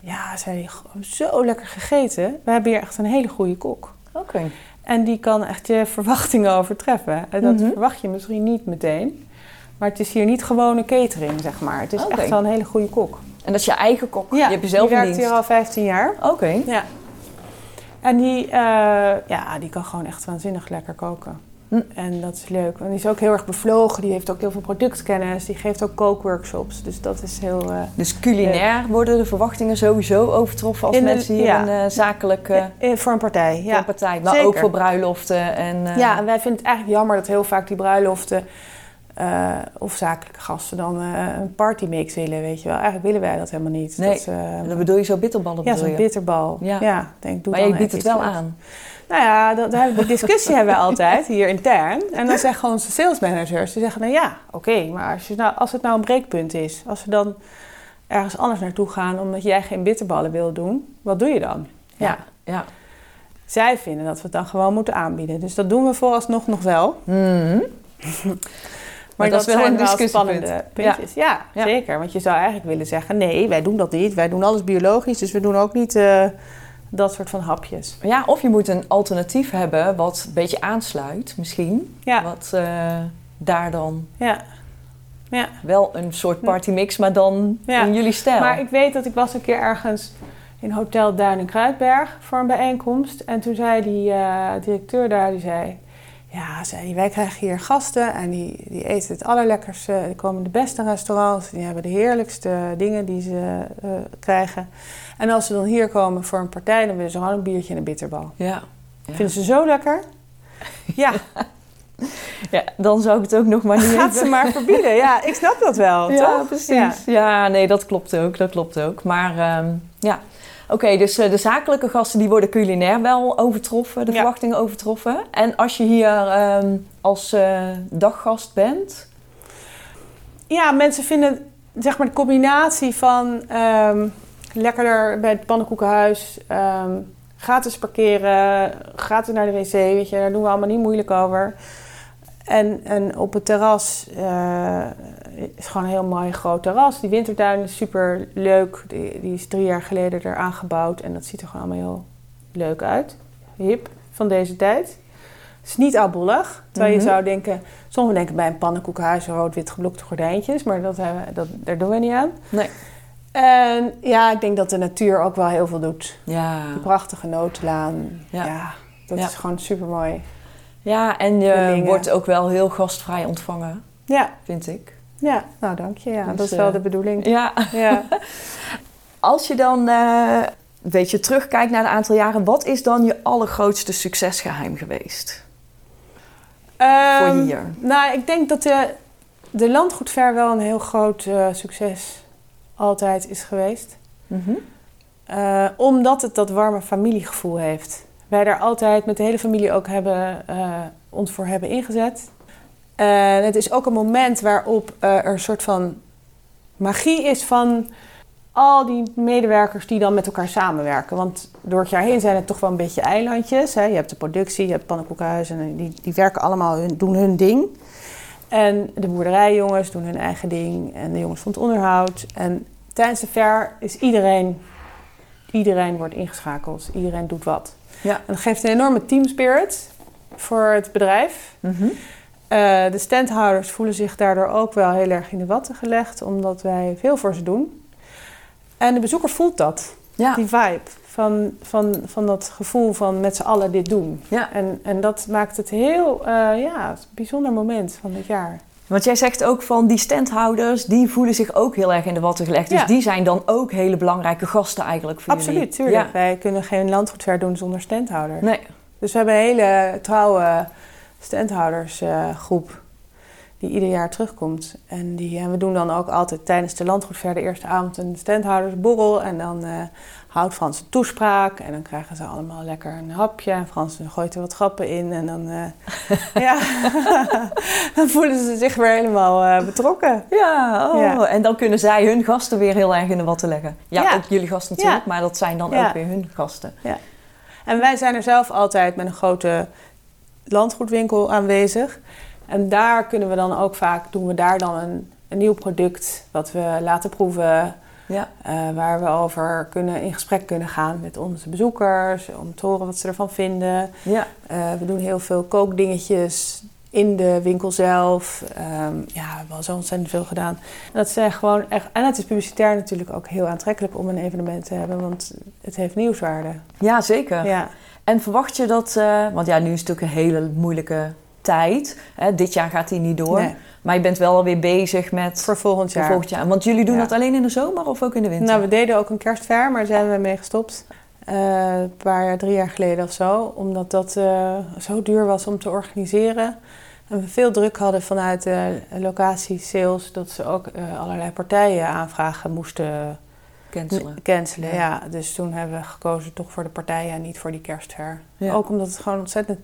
ja, zei, zo lekker gegeten. We hebben hier echt een hele goede kok.
Oké.
En die kan echt je verwachtingen overtreffen. En dat
Mhm.
verwacht je misschien niet meteen. Maar het is hier niet gewone catering, zeg maar. Het is echt wel een hele goede kok.
En dat is je eigen kok? je hebt jezelf
die werkt
dienst?
hier al 15 jaar.
Oké.
Ja. En die, eh, ja, die kan gewoon echt waanzinnig lekker koken.
Hm.
En dat is leuk. En die is ook heel erg bevlogen. Die heeft ook heel veel productkennis. Die geeft ook kookworkshops. Dus dat is heel... eh,
Dus culinair worden de verwachtingen sowieso overtroffen als
de-
mensen hier
ja.
een eh, zakelijke
voor een partij,
voor
ja.
een partij, maar
zeker.
ook voor bruiloften en
Ja, en wij vinden het eigenlijk jammer dat heel vaak die bruiloften... eh, of zakelijke gasten dan eh, een partymix willen, weet je wel. Eigenlijk willen wij dat helemaal niet.
Nee,
Dat,
En dan bedoel je zo bitterballen
ja, zo'n bitterbal.
Ja.
Ja, denk, doe
maar
dan
je biedt het wel aan.
Nou ja, dat, daar hebben we- discussie hebben we altijd hier intern. En dan zeggen onze salesmanagers, die zeggen dan ja, oké, maar als, je nou, als het nou een breekpunt is, als we dan ergens anders naartoe gaan omdat jij geen bitterballen wil doen, wat doe je dan? Ja.
ja.
Zij vinden dat we het dan gewoon moeten aanbieden. Dus dat doen we vooralsnog nog wel.
Mhm.
Maar,
dat is wel
zijn
een discussiepunt.
spannende puntjes. Ja.
Ja.
zeker. Want je zou eigenlijk willen zeggen, nee, wij doen dat niet. Wij doen alles biologisch, dus we doen ook niet eh, dat soort van hapjes.
Ja, of je moet een alternatief hebben wat een beetje aansluit misschien.
Ja,
Wat eh, daar dan
ja. ja.
wel een soort partymix, maar dan
Ja.
in jullie stijl.
Maar ik weet dat ik was een keer ergens in Hotel Duin in Kruidberg voor een bijeenkomst. En toen zei die eh, directeur daar, die zei... Ja, zei die, wij krijgen hier gasten en die, die eten het allerlekkerste. Die komen de beste restaurants. Die hebben de heerlijkste dingen die ze eh, krijgen. En als ze dan hier komen voor een partij, dan willen ze gewoon een biertje en een bitterbal.
ja. Ja.
Vinden ze zo lekker? Ja,
ja, dan zou ik het ook nog maar niet
gaat ze maar verbieden. Ja, ik snap dat wel,
Ja,
toch?
precies.
Ja.
Ja. nee, dat klopt ook. Dat klopt ook. Maar ehm, ja. Oké, dus eh, de zakelijke gasten die worden culinair wel overtroffen, de
Ja.
verwachtingen overtroffen. En als je hier ehm, als eh, daggast bent,
Ja, mensen vinden zeg maar de combinatie van ehm lekkerder bij het pannenkoekenhuis, ehm, gratis parkeren, gratis naar de wc, weet je, daar doen we allemaal niet moeilijk over. En, en op het terras eh, is gewoon een heel mooi groot terras. Die wintertuin is super leuk. Die, die is drie jaar geleden er aangebouwd en dat ziet er gewoon allemaal heel leuk uit. Hip van deze tijd. Het is niet oudbollig. Terwijl
Mhm.
je zou denken, sommigen denken bij een pannenkoekenhuis rood-wit geblokte gordijntjes, maar dat hebben, dat, daar doen we niet aan.
Nee.
En ja, ik denk dat de natuur ook wel heel veel doet.
ja,
Die prachtige notenlaan.
Ja.
Ja, dat
Ja.
is gewoon super mooi.
Ja en je
Dingen.
wordt ook wel heel gastvrij ontvangen,
Ja,
vind ik.
ja, nou dank je. Ja,
Dus,
dat is wel
eh,
de bedoeling.
Ja,
Ja.
als je dan eh, een beetje terugkijkt naar een aantal jaren, wat is dan je allergrootste succesgeheim geweest voor
Ehm,
hier?
Nou, ik denk dat de, de landgoedver wel een heel groot eh, succes altijd is geweest.
Mhm.
Eh, omdat het dat warme familiegevoel heeft. Wij daar altijd met de hele familie ook hebben, eh, ons voor hebben ingezet. Het is ook een moment waarop eh, er een soort van magie is van al die medewerkers die dan met elkaar samenwerken. Want door het jaar heen zijn het toch wel een beetje eilandjes. Hè? Je hebt de productie, je hebt pannenkoekhuis en die, die werken allemaal, hun, doen hun ding. En de boerderijjongens doen hun eigen ding en de jongens van het onderhoud. En tijdens de fair is iedereen, iedereen wordt ingeschakeld. Iedereen doet wat.
Ja.
En dat geeft een enorme team spirit voor het bedrijf.
Mhm.
Eh, de standhouders voelen zich daardoor ook wel heel erg in de watten gelegd, omdat wij veel voor ze doen. En de bezoeker voelt dat,
Ja.
die vibe van, van, van dat gevoel van met z'n allen dit doen.
Ja.
En, en dat maakt het heel, eh, ja, bijzonder moment van het jaar.
Want jij zegt ook van die standhouders, die voelen zich ook heel erg in de watten gelegd. Dus
Ja.
die zijn dan ook hele belangrijke gasten eigenlijk voor
Absoluut,
jullie.
tuurlijk.
Ja.
Wij kunnen geen landgoedver doen zonder standhouder.
Nee.
Dus we hebben een hele trouwe standhoudersgroep die ieder jaar terugkomt. En, die, en we doen dan ook altijd tijdens de landgoedver de eerste avond een standhoudersborrel. En dan eh, houdt Frans een toespraak en dan krijgen ze allemaal lekker een hapje. En Frans gooit er wat grappen in en dan, eh, ja, dan voelen ze zich weer helemaal eh, betrokken.
Ja, oh.
Ja.
en dan kunnen zij hun gasten weer heel erg in de watten leggen. Ja,
Ja.
ook jullie gasten natuurlijk,
Ja.
maar dat zijn dan
Ja.
ook weer hun gasten.
En wij zijn er zelf altijd met een grote landgoedwinkel aanwezig. En daar kunnen we dan ook vaak, doen we daar dan een een nieuw product wat we laten proeven.
Ja.
eh, waar we over kunnen, in gesprek kunnen gaan met onze bezoekers. Om te horen wat ze ervan vinden.
Ja.
Eh, we doen heel veel kookdingetjes in de winkel zelf. Ehm, ja, we hebben al zo ontzettend veel gedaan. En dat zijn gewoon echt. En het is publicitair natuurlijk ook heel aantrekkelijk om een evenement te hebben, want het heeft nieuwswaarde.
ja, zeker.
Ja.
En verwacht je dat, eh, want ja, nu is het natuurlijk een hele moeilijke tijd. Hè? Dit jaar gaat die niet door.
Nee,
Maar je bent wel alweer bezig met
voor volgend
voor
jaar.
volgend jaar. Want jullie doen
Ja.
dat alleen in de zomer of ook in de winter?
Nou, we deden ook een kerstfair, maar daar zijn we mee gestopt. Eh, een paar jaar, drie jaar geleden of zo. Omdat dat eh, zo duur was om te organiseren. En we veel druk hadden vanuit de locatie sales. Dat ze ook eh, allerlei partijen aanvragen moesten
Cancelen.
cancelen.
Ja.
Ja. dus toen hebben we gekozen toch voor de partijen en niet voor die kerstfair.
Ja.
Ook omdat het gewoon ontzettend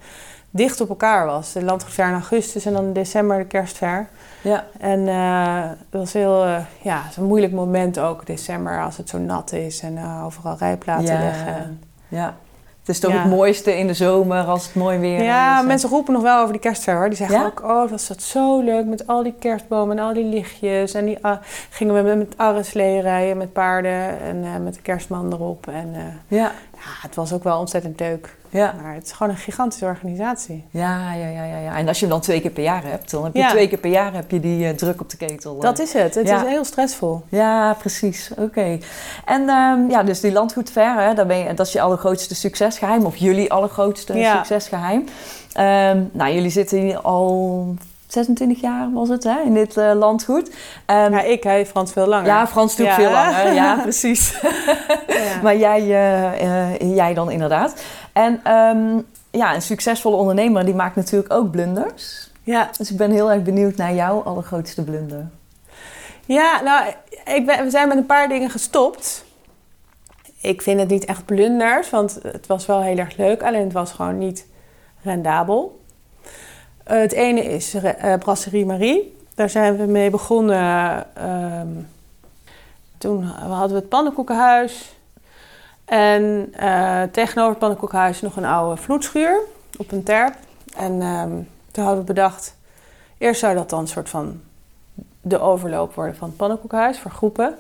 dicht op elkaar was. De landgoedfair in augustus en dan in december de kerstfair.
Ja.
En eh, het was heel, eh, ja, een moeilijk moment ook, december, als het zo nat is en eh, overal rijplaten
Ja.
liggen.
ja. Het is toch
Ja.
het mooiste in de zomer als het mooi weer
Ja,
is.
mensen roepen nog wel over die kerstfair hoor. Die zeggen
Ja?
ook, oh, dat was dat zo leuk met al die kerstbomen en al die lichtjes. En die ah, gingen we met, met arreslee rijden met paarden en met de kerstman erop. En
Ja.
Ja, het was ook wel ontzettend leuk.
Ja.
Maar het is gewoon een gigantische organisatie.
Ja, ja, ja, ja, ja. En als je hem dan twee keer per jaar hebt, dan heb je
Ja.
twee keer per jaar heb je die eh, druk op de ketel. eh.
Dat is het. Het
Ja.
is heel stressvol.
Ja, precies. Oké. En ehm, ja, dus die landgoedfair, hè, daar ben je, dat is je allergrootste succesgeheim. Of jullie allergrootste succesgeheim. Ehm, nou, jullie zitten hier al 26 jaar, was het, hè, in dit eh, landgoed. Ehm,
Ja, ik, hij Frans veel langer.
ja, Frans
Ja.
veel langer. Ja, precies.
Ja.
Maar jij, eh, eh, jij dan inderdaad. En ehm, ja, een succesvolle ondernemer die maakt natuurlijk ook blunders.
ja.
Dus ik ben heel erg benieuwd naar jouw allergrootste blunder.
Ja, nou, ik ben, we zijn met een paar dingen gestopt. Ik vind het niet echt blunders, want het was wel heel erg leuk. Alleen het was gewoon niet rendabel. Eh, het ene is eh, Brasserie Marie. Daar zijn we mee begonnen. ehm, toen hadden we het pannenkoekenhuis. En eh, tegenover het pannenkoekenhuis nog een oude vloedschuur op een terp. En ehm, toen hadden we bedacht... Eerst zou dat dan een soort van de overloop worden van het pannenkoekenhuis voor groepen.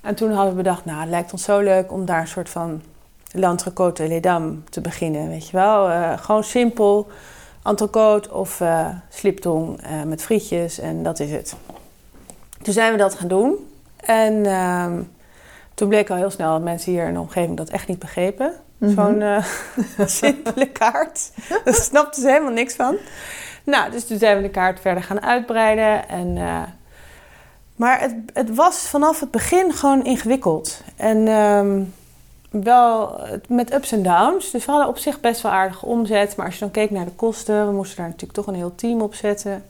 En toen hadden we bedacht, nou, het lijkt ons zo leuk om daar een soort van l'entrecôte les dames te beginnen, weet je wel. Gewoon simpel, entrecote of eh sliptong eh, met frietjes en dat is het. Toen zijn we dat gaan doen. En ehm, toen bleek al heel snel dat mensen hier in de omgeving dat echt niet begrepen.
Mhm.
Zo'n eh, simpele kaart. Daar snapten ze helemaal niks van. Nou, dus toen zijn we de kaart verder gaan uitbreiden. En, maar het, het was vanaf het begin gewoon ingewikkeld. En ehm, wel het- met ups en downs. Dus we hadden op zich best wel aardige omzet. Maar als je dan keek naar de kosten, we moesten daar natuurlijk toch een heel team op zetten.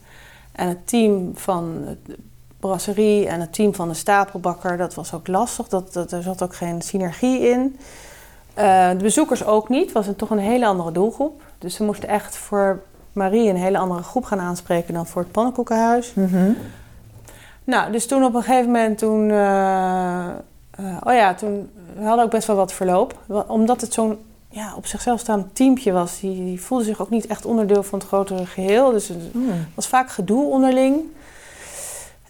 En het team van de brasserie en het team van de stapelbakker, dat was ook lastig. Dat, dat, er zat ook geen synergie in. Eh, de bezoekers ook niet. Het was een, toch een hele andere doelgroep. Dus we moesten echt voor Marie een hele andere groep gaan aanspreken dan voor het pannenkoekenhuis.
Mhm.
Nou, dus toen op een gegeven moment, toen, eh, eh, oh ja, toen we hadden ook best wel wat verloop. Omdat het zo'n ja, op zichzelf staand teampje was, die, die voelde zich ook niet echt onderdeel van het grotere geheel. Dus het
Hmm.
was vaak gedoe onderling.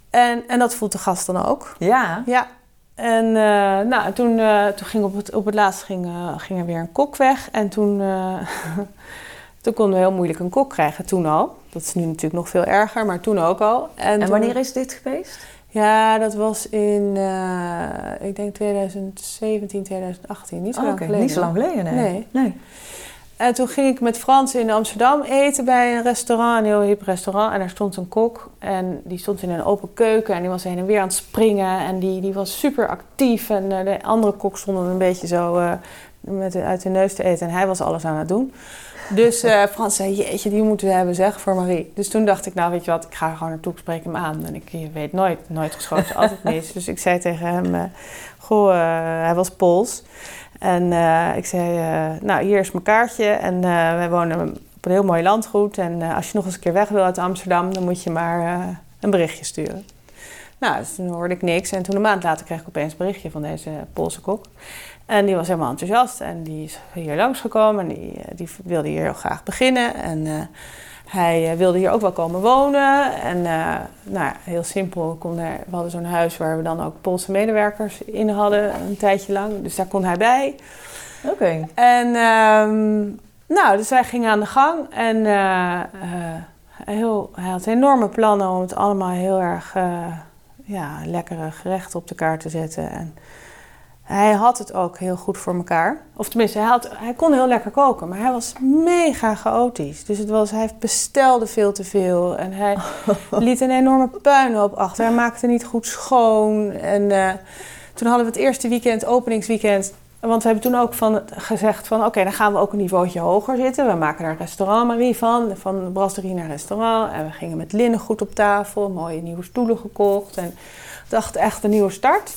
En, en dat voelt de gast dan ook.
Ja.
Ja. En eh, nou, toen, eh, toen ging op het, op het laatst ging, ging er weer een kok weg. En toen, toen konden we heel moeilijk een kok krijgen, toen al. Dat is nu natuurlijk nog veel erger, maar toen ook al.
En wanneer is dit geweest?
Ja, dat was in, eh, ik denk 2017, 2018. Niet zo
Oh,
lang geleden.
Niet zo lang geleden, nee.
Nee.
nee.
En toen ging ik met Frans in Amsterdam eten bij een restaurant, een heel hip restaurant. En daar stond een kok en die stond in een open keuken en die was heen en weer aan het springen. En die, die was super actief en eh, de andere kok stonden een beetje zo eh, met uit de neus te eten. En hij was alles aan het doen. Dus eh, Frans zei, jeetje, die moeten we hebben zeg voor Marie. Dus toen dacht ik, nou weet je wat, ik ga gewoon naartoe, ik spreek hem aan. En ik je weet nooit, nooit geschoten, altijd mis. Dus ik zei tegen hem, eh, goh, eh, hij was Pools. En ik zei, nou hier is mijn kaartje. En wij wonen op een heel mooi landgoed. En als je nog eens een keer weg wil uit Amsterdam, dan moet je maar een berichtje sturen. Nou, dus toen hoorde ik niks. En toen een maand later kreeg ik opeens een berichtje van deze Poolse kok. En die was helemaal enthousiast. En die is hier langsgekomen. En die, eh, die wilde hier heel graag beginnen. En eh, hij eh, wilde hier ook wel komen wonen. En eh, nou, ja, heel simpel, kon er, we hadden zo'n huis waar we dan ook Poolse medewerkers in hadden een tijdje lang. Dus daar kon hij bij.
Oké.
En ehm, nou, dus wij gingen aan de gang. En heel, hij had enorme plannen om het allemaal heel erg ja, lekkere gerechten op de kaart te zetten. En hij had het ook heel goed voor elkaar. Of tenminste, hij, had, hij kon heel lekker koken, maar hij was mega chaotisch. Dus het was, hij bestelde veel te veel en hij liet een enorme puinhoop achter. Hij maakte niet goed schoon. En eh, toen hadden we het eerste weekend, openingsweekend, want we hebben toen ook van, gezegd van... oké, dan gaan we ook een niveautje hoger zitten. We maken daar een restaurant Marie van. Van brasserie naar restaurant. En we gingen met linnengoed op tafel. Mooie nieuwe stoelen gekocht. En dachten echt een nieuwe start.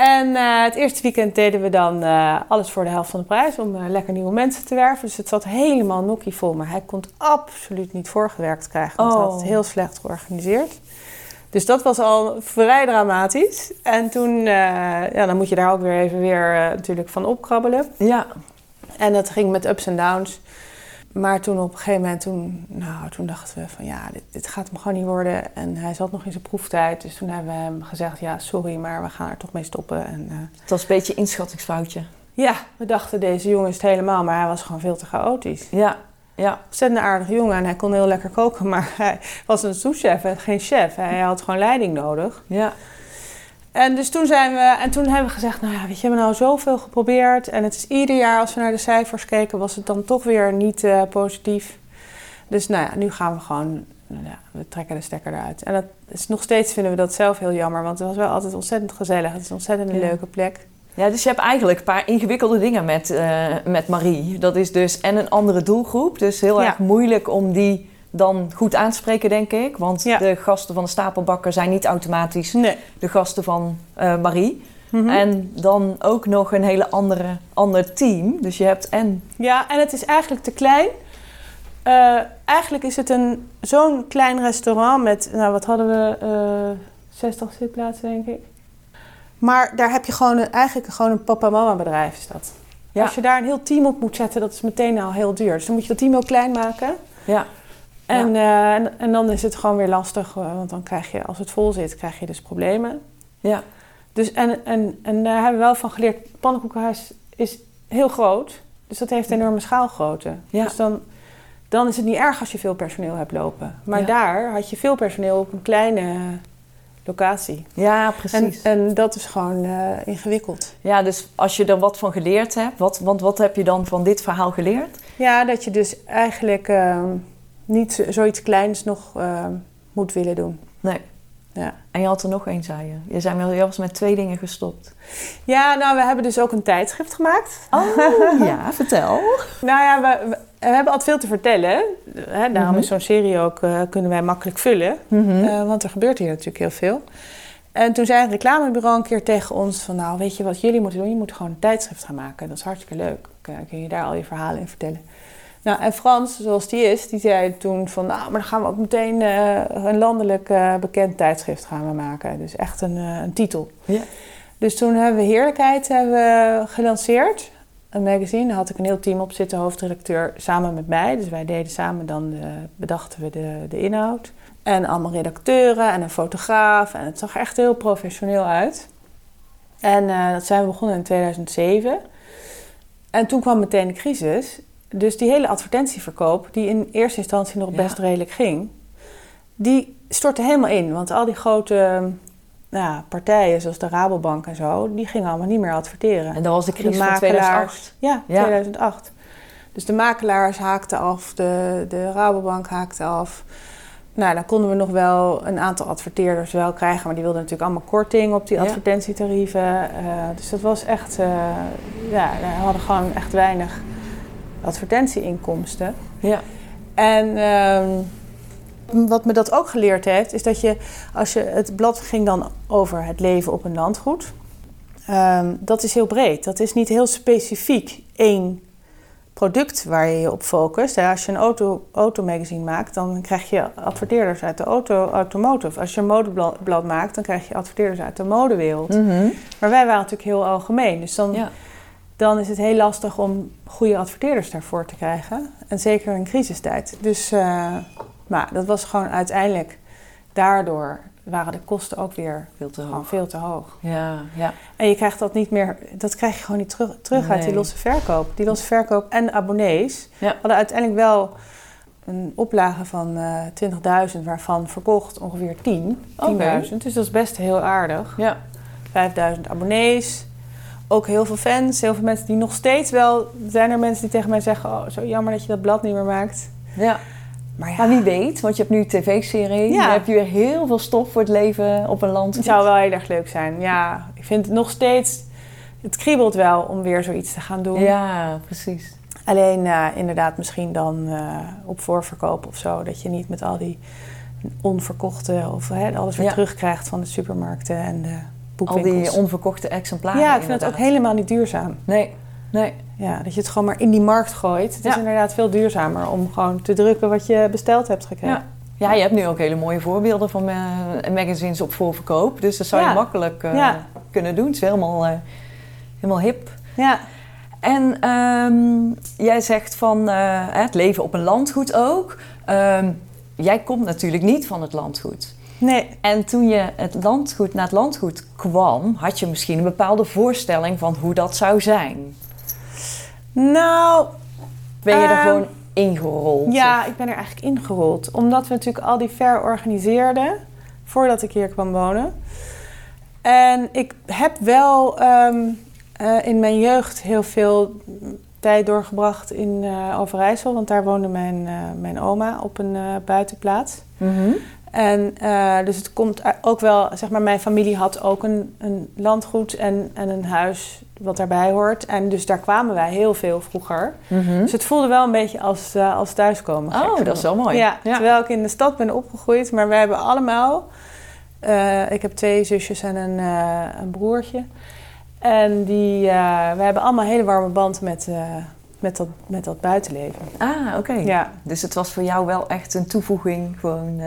En eh, het eerste weekend deden we dan eh, alles voor de helft van de prijs... om eh, lekker nieuwe mensen te werven. Dus het zat helemaal nokkie vol. Maar hij kon het absoluut niet voorgewerkt krijgen. Want hij had het
Oh.
heel slecht georganiseerd. Dus dat was al vrij dramatisch. En toen, eh, ja, dan moet je daar ook weer even weer eh, natuurlijk van opkrabbelen.
Ja.
En dat ging met ups en downs. Maar toen op een gegeven moment, toen, nou, toen dachten we van ja, dit, dit gaat hem gewoon niet worden. En hij zat nog in zijn proeftijd. Dus toen hebben we hem gezegd, ja, sorry, maar we gaan er toch mee stoppen. En eh,
Het was een beetje een inschattingsfoutje.
ja, we dachten deze jongen is het helemaal, maar hij was gewoon veel te chaotisch.
Ja. Ja.
Ontzettend aardige jongen en hij kon heel lekker koken, maar hij was een souschef en geen chef. Hij had gewoon leiding nodig.
Ja.
En dus toen zijn we, en toen hebben we gezegd, nou ja, weet je, we hebben nou zoveel geprobeerd. En het is ieder jaar als we naar de cijfers keken, was het dan toch weer niet eh, positief. Dus nou ja, nu gaan we gewoon, nou ja, we trekken de stekker eruit. En dat is nog steeds vinden we dat zelf heel jammer, want het was wel altijd ontzettend gezellig. Het is een ontzettend een
Ja.
leuke plek.
Ja, dus je hebt eigenlijk een paar ingewikkelde dingen met, eh, met Marie. Dat is dus en een andere doelgroep. Dus heel
Ja.
erg moeilijk om die dan goed aan te spreken, denk ik. Want
Ja.
de gasten van de stapelbakker zijn niet automatisch
Nee.
de gasten van eh, Marie.
Mhm.
En dan ook nog een hele andere, ander team. Dus je hebt en...
Ja, en het is eigenlijk te klein. Eh, eigenlijk is het een, zo'n klein restaurant met, nou wat hadden we, eh 60 zitplaatsen denk ik. Maar daar heb je gewoon een, eigenlijk gewoon een papa-mama bedrijf is dat.
Ja.
Als je daar een heel team op moet zetten, dat is meteen al heel duur. Dus dan moet je dat team ook klein maken.
Ja,
En, eh, en, en dan is het gewoon weer lastig, eh, want dan krijg je, als het vol zit, krijg je dus problemen.
ja,
Dus en, en, en daar hebben we wel van geleerd, het pannenkoekenhuis is heel groot. Dus dat heeft enorme schaalgrootte.
Ja.
Dus dan, dan is het niet erg als je veel personeel hebt lopen. Maar
Ja.
daar had je veel personeel op een kleine locatie.
ja
En,
precies.
en dat is gewoon eh, ingewikkeld.
Ja, dus als je er wat van geleerd hebt... Wat, want wat heb je dan van dit verhaal geleerd?
Ja, dat je dus eigenlijk ehm, niet zo- zoiets kleins nog ehm, moet willen doen.
Nee.
Ja.
En je had er nog één, zei je. Je, zei, wel- je was met twee dingen gestopt.
ja, nou, we hebben dus ook een tijdschrift gemaakt.
Oh, ja, vertel.
Nou ja, we, we, we hebben altijd veel te vertellen. Hè, daarom
Mhm.
is zo'n serie ook, eh, kunnen wij makkelijk vullen.
Mhm.
Eh, want er gebeurt hier natuurlijk heel veel. En toen zei een reclamebureau een keer tegen ons van... nou, weet je wat jullie moeten doen? Je moet gewoon een tijdschrift gaan maken. Dat is hartstikke leuk. Kun, kun je daar al je verhalen in vertellen. Nou, en Frans, zoals die is, die zei toen van... nou, maar dan gaan we ook meteen eh, een landelijk eh, bekend tijdschrift gaan we maken. Dus echt een, eh, een titel.
Ja.
Dus toen hebben we Heerlijkheid hebben we gelanceerd. Een magazine. Daar had ik een heel team op zitten, hoofdredacteur, samen met mij. Dus wij deden samen dan, de, bedachten we de, de inhoud. En allemaal redacteuren en een fotograaf. En het zag echt heel professioneel uit. En eh, dat zijn we begonnen in 2007. En toen kwam meteen de crisis. Dus die hele advertentieverkoop, die in eerste instantie nog
Ja.
best redelijk ging, die stortte helemaal in. Want al die grote ja, partijen, zoals de Rabobank en zo, die gingen allemaal niet meer adverteren.
En dat was de crisis van
makelaars-
2008.
Ja,
Ja.
2008. Dus de makelaars haakten af, de, de Rabobank haakte af. Nou, dan konden we nog wel een aantal adverteerders wel krijgen, maar die wilden natuurlijk allemaal korting op die
Ja.
advertentietarieven. Eh, dus dat was echt, eh, ja, we hadden gewoon echt weinig advertentieinkomsten.
Ja.
En ehm, wat me dat ook geleerd heeft, is dat je, als je, het blad ging dan over het leven op een landgoed. Ehm, dat is heel breed. Dat is niet heel specifiek één product waar je je op focust. Als je een auto, automagazine maakt, dan krijg je adverteerders uit de auto, automotive. Als je een modeblad blad maakt, dan krijg je adverteerders uit de modewereld.
Mhm.
Maar wij waren natuurlijk heel algemeen. Dus dan
Ja.
dan is het heel lastig om goede adverteerders daarvoor te krijgen. En zeker in crisistijd. Dus uh, maar dat was gewoon uiteindelijk daardoor waren de kosten ook weer
veel te
hoog. Veel te hoog.
Ja, ja.
En je krijgt dat niet meer, dat krijg je gewoon niet terug, terug uit die losse verkoop. Die losse verkoop en abonnees ja. hadden uiteindelijk wel een oplage van uh, 20.000, waarvan verkocht ongeveer 10. 10.000. Dus dat is best heel aardig.
Ja.
5.000 abonnees. Ook heel veel fans, heel veel mensen die nog steeds wel... Zijn er mensen die tegen mij zeggen... Oh, zo jammer dat je dat blad niet meer maakt.
Ja. Maar, ja. wie weet, want je hebt nu een tv-serie. Ja. Dan heb je weer heel veel stof voor het leven op een land.
Het zou wel heel erg leuk zijn. Ja, ik vind het nog steeds... Het kriebelt wel om weer zoiets te gaan doen.
Ja, precies.
Alleen uh, inderdaad misschien dan uh, op voorverkoop of zo. Dat je niet met al die onverkochte... of hè, alles weer ja. terugkrijgt van de supermarkten en de
al die onverkochte exemplaren.
Ja, ik vind het ook helemaal niet duurzaam.
Nee, nee.
Ja, dat je het gewoon maar in die markt gooit. Het is inderdaad veel duurzamer om gewoon te drukken wat je besteld hebt gekregen.
Ja. Ja, je hebt nu ook hele mooie voorbeelden van uh, magazines op voorverkoop. Dus dat zou je makkelijk uh, kunnen doen. Het is helemaal, uh, helemaal hip.
Ja.
En um, jij zegt van het leven op een landgoed ook. Um, jij komt natuurlijk niet van het landgoed.
Nee.
En toen je het landgoed naar het landgoed kwam, had je misschien een bepaalde voorstelling van hoe dat zou zijn.
Nou.
Ben je er ehm, gewoon ingerold?
Ja, ik ben er eigenlijk ingerold. Omdat we natuurlijk al die ver organiseerden voordat ik hier kwam wonen. En ik heb wel ehm, eh, in mijn jeugd heel veel tijd doorgebracht in uh, Overijssel. Want daar woonde mijn, uh, mijn oma op een buitenplaats.
Mm
en uh, dus het komt ook wel, zeg maar, mijn familie had ook een, een landgoed en, en een huis wat daarbij hoort. En dus daar kwamen wij heel veel vroeger.
Mm
Dus het voelde wel een beetje als, uh, als thuiskomen.
Oh, dat is wel mooi.
Ja, terwijl ik in de stad ben opgegroeid. Maar we hebben allemaal... Uh, ik heb twee zusjes en een, een broertje. En die, we hebben allemaal een hele warme band met, met, dat, met dat buitenleven.
Ah, oké.
Ja.
Dus het was voor jou wel echt een toevoeging gewoon...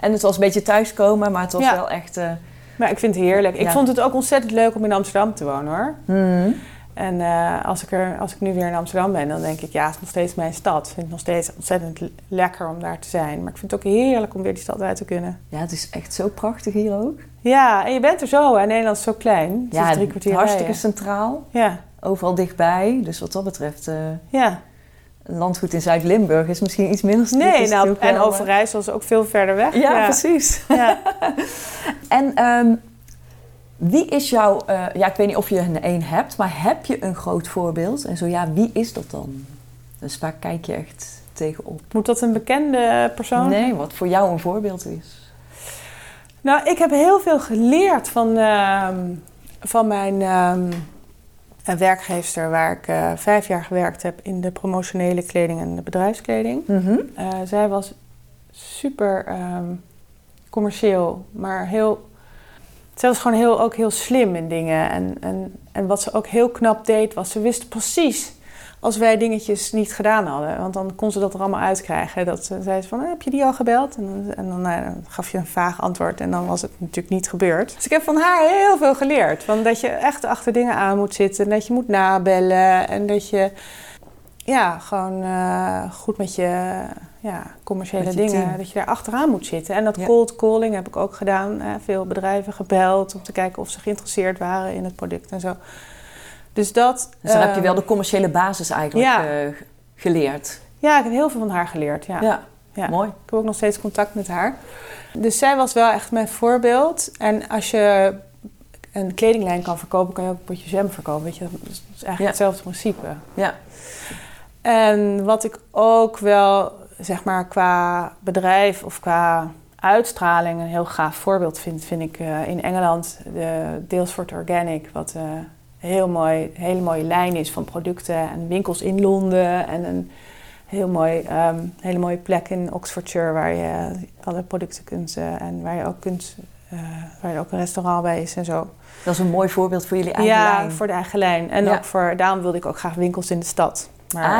En het was een beetje thuiskomen, maar het was wel echt... Uh,
maar ik vind het heerlijk. Ik vond het ook ontzettend leuk om in Amsterdam te wonen hoor.
Mhm.
En uh, als, ik er, als ik nu weer in Amsterdam ben, dan denk ik, ja, het is nog steeds mijn stad. Ik vind het nog steeds ontzettend lekker om daar te zijn. Maar ik vind het ook heerlijk om weer die stad uit te kunnen.
Ja, het is echt zo prachtig hier ook.
Ja, en je bent er zo. En Nederland is zo klein.
Het ja, is drie kwartier hartstikke centraal.
Ja.
Overal dichtbij. Dus wat dat betreft... Uh,
ja
landgoed in Zuid-Limburg is misschien iets minder
Nee, nou, en Overijssel is ook veel verder weg.
Ja, precies. Ja. en um, wie is jouw... Uh, ja, ik weet niet of je een één hebt, maar heb je een groot voorbeeld? En zo ja, wie is dat dan? Dus waar kijk je echt tegenop?
Moet dat een bekende persoon
Nee, wat voor jou een voorbeeld is.
Nou, ik heb heel veel geleerd van, uh, van mijn... Um, een werkgeefster waar ik uh, vijf jaar gewerkt heb in de promotionele kleding en de bedrijfskleding.
Mm -hmm.
uh, zij was super um, commercieel, maar heel. Zij was gewoon heel, ook heel slim in dingen. En, en, en wat ze ook heel knap deed, was ze wist precies als wij dingetjes niet gedaan hadden. Want dan kon ze dat er allemaal uitkrijgen. Dat ze zei ze van, heb je die al gebeld? En, dan, en dan, nou, dan, gaf je een vaag antwoord en dan was het natuurlijk niet gebeurd. Dus ik heb van haar heel veel geleerd. Van dat je echt achter dingen aan moet zitten. En dat je moet nabellen. En dat je ja, gewoon uh, goed met je ja, commerciële met je dingen, team. dat je daar achteraan moet zitten. En dat ja. cold calling heb ik ook gedaan. Veel bedrijven gebeld om te kijken of ze geïnteresseerd waren in het product en zo. Dus, dat,
dus dan uh, heb je wel de commerciële basis eigenlijk ja. uh, geleerd.
Ja, ik heb heel veel van haar geleerd. Ja.
ja. ja. mooi.
Ik heb ook nog steeds contact met haar. Dus zij was wel echt mijn voorbeeld. En als je een kledinglijn kan verkopen, kan je ook een potje jam verkopen. Weet je? Dat is eigenlijk ja. hetzelfde principe.
Ja.
En wat ik ook wel, zeg maar, qua bedrijf of qua uitstraling een heel gaaf voorbeeld vind, vind ik uh, in Engeland de Dalesford Organic, wat heel mooi, hele mooie lijn is van producten en winkels in Londen en een heel mooi, um, hele mooie plek in Oxfordshire waar je alle producten kunt uh, en waar je ook kunt, uh, waar je ook een restaurant bij is en zo.
Dat is een mooi voorbeeld voor jullie eigen
ja,
lijn.
voor de eigen lijn. En ja. ook voor, daarom wilde ik ook graag winkels in de stad.
Maar,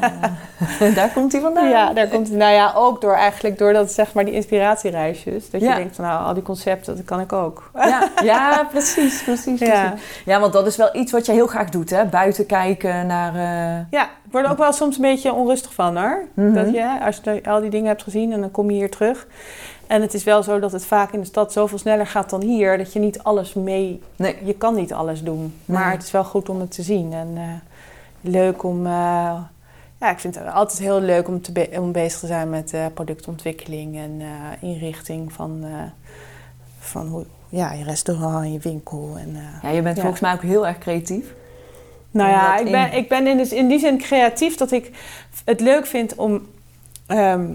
ah, daar komt hij vandaan.
Ja, daar komt Nou ja, ook door eigenlijk door dat, zeg maar, die inspiratiereisjes. Dat je denkt van, nou, al die concepten, dat kan ik ook.
Ja, ja precies, precies, precies.
Ja.
Ja. want dat is wel iets wat je heel graag doet, hè? Buiten kijken naar... eh,
Ja, ik word er ook wel soms een beetje onrustig van, hoor.
Mhm.
Dat je, als je al die dingen hebt gezien en dan kom je hier terug. En het is wel zo dat het vaak in de stad zoveel sneller gaat dan hier, dat je niet alles mee...
Nee.
Je kan niet alles doen, maar
Nee.
het is wel goed om het te zien. En eh, leuk om... eh, ja, ik vind het altijd heel leuk om, te be- om bezig te zijn met eh, productontwikkeling en eh, inrichting van, van hoe, ja, je restaurant en je winkel. En,
Ja, je bent
Ja.
volgens mij ook heel erg creatief.
nou ja, ik ben,
in-
ik ben in, dus in die zin creatief dat ik het leuk vind om ehm,